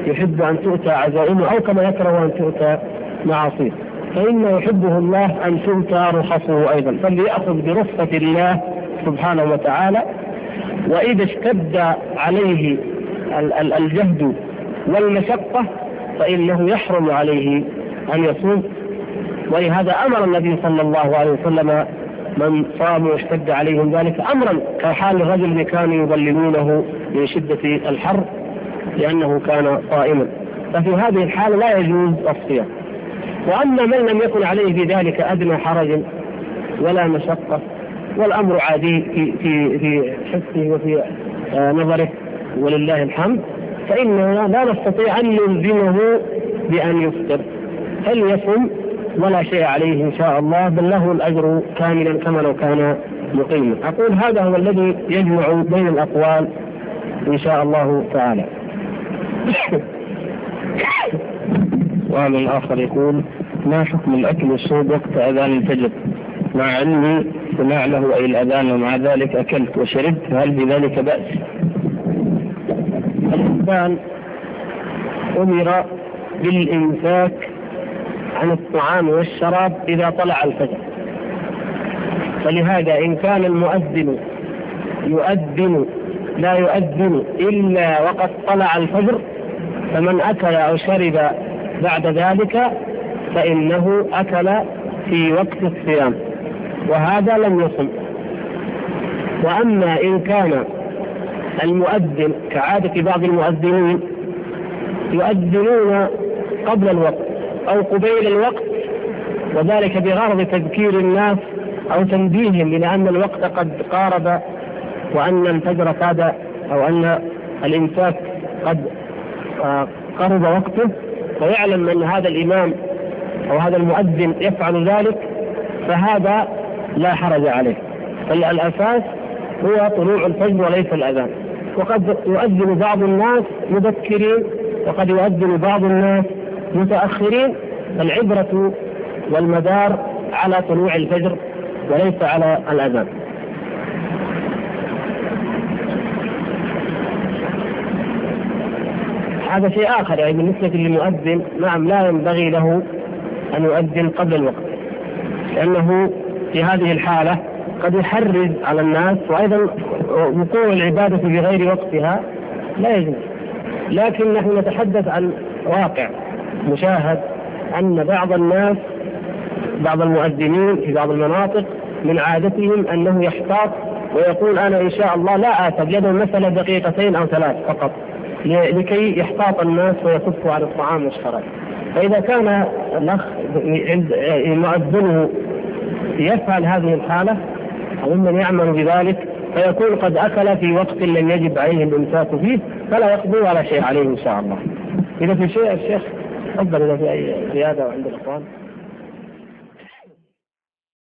يحب أن تؤتى عزائمه أو كما يكره أن تؤتى معاصيه. فإنه يحبه الله أن تؤتى رخصه أيضا. فليأخذ برخصة الله سبحانه وتعالى. وإذا اشتد عليه الجهد والمشقة فإنه يحرم عليه أن يصوم. ولهذا أمر النبي صلى الله عليه وسلم من صاموا واشتد عليهم ذلك أمرا كحال الرجل الذي كانوا يظللونه من شدة الحر لأنه كان صائما. ففي هذه الحالة لا يجوز الصيام. وأما من لم يكن عليه في ذلك أدنى حرج ولا مشقة والأمر عادي في في في حسه وفي آه، نظره ولله الحمد فإننا لا نستطيع أن نلزمه بأن يفطر. فليصم ولا شيء عليه إن شاء الله بل له الأجر كاملا كما لو كان مقيما. أقول هذا هو الذي يجمع بين الأقوال إن شاء الله تعالى. (coughs) سؤال آخر يقول ما حكم الأكل والشرب وقت أذان الفجر؟ مع علمي سماع له أي الأذان ومع ذلك أكلت وشربت هل بذلك بأس؟ الإنسان أمر بالإمساك عن الطعام والشراب إذا طلع الفجر. فلهذا إن كان المؤذن يؤذن لا يؤذن إلا وقد طلع الفجر فمن أكل أو شرب بعد ذلك فإنه أكل في وقت الصيام وهذا لم يصم. وأما إن كان المؤذن كعادة بعض المؤذنين يؤذنون قبل الوقت أو قبيل الوقت وذلك بغرض تذكير الناس أو تنبيههم إلى أن الوقت قد قارب وأن الفجر كاد أو أن الإمساك قد آه، قرب وقته. ويعلم أن هذا الإمام أو هذا المؤذن يفعل ذلك فهذا لا حرج عليه. الأساس هو طلوع الفجر وليس الأذان. وقد يؤذن بعض الناس مبكرين وقد يؤذن بعض الناس متأخرين العبرة والمدار على طلوع الفجر وليس على الأذان. هذا شيء آخر يعني بالنسبة للمؤذن نعم لا ينبغي له أن يؤذن قبل الوقت لأنه في هذه الحالة قد يحرز على الناس وأيضا وقوع العبادة في غير وقتها لا يجوز. لكن نحن نتحدث عن واقع. مشاهد أن بعض الناس بعض المؤذنين في بعض المناطق من عادتهم أنه يحتاط ويقول أنا إن شاء الله لا آتى يده مثلا دقيقتين أو ثلاث فقط لكي يحتاط الناس ويكفوا عن الطعام والشراب فإذا كان الأخ مؤذنه يفعل هذه الحالة أو من يعمل بذلك فيكون قد أكل في وقت لم يجب عليه الإمساك فيه فلا يقضي ولا شيء عليه إن شاء الله. إذا في شيء الشيخ تفضل إذا في أي زيادة عند الإخوان.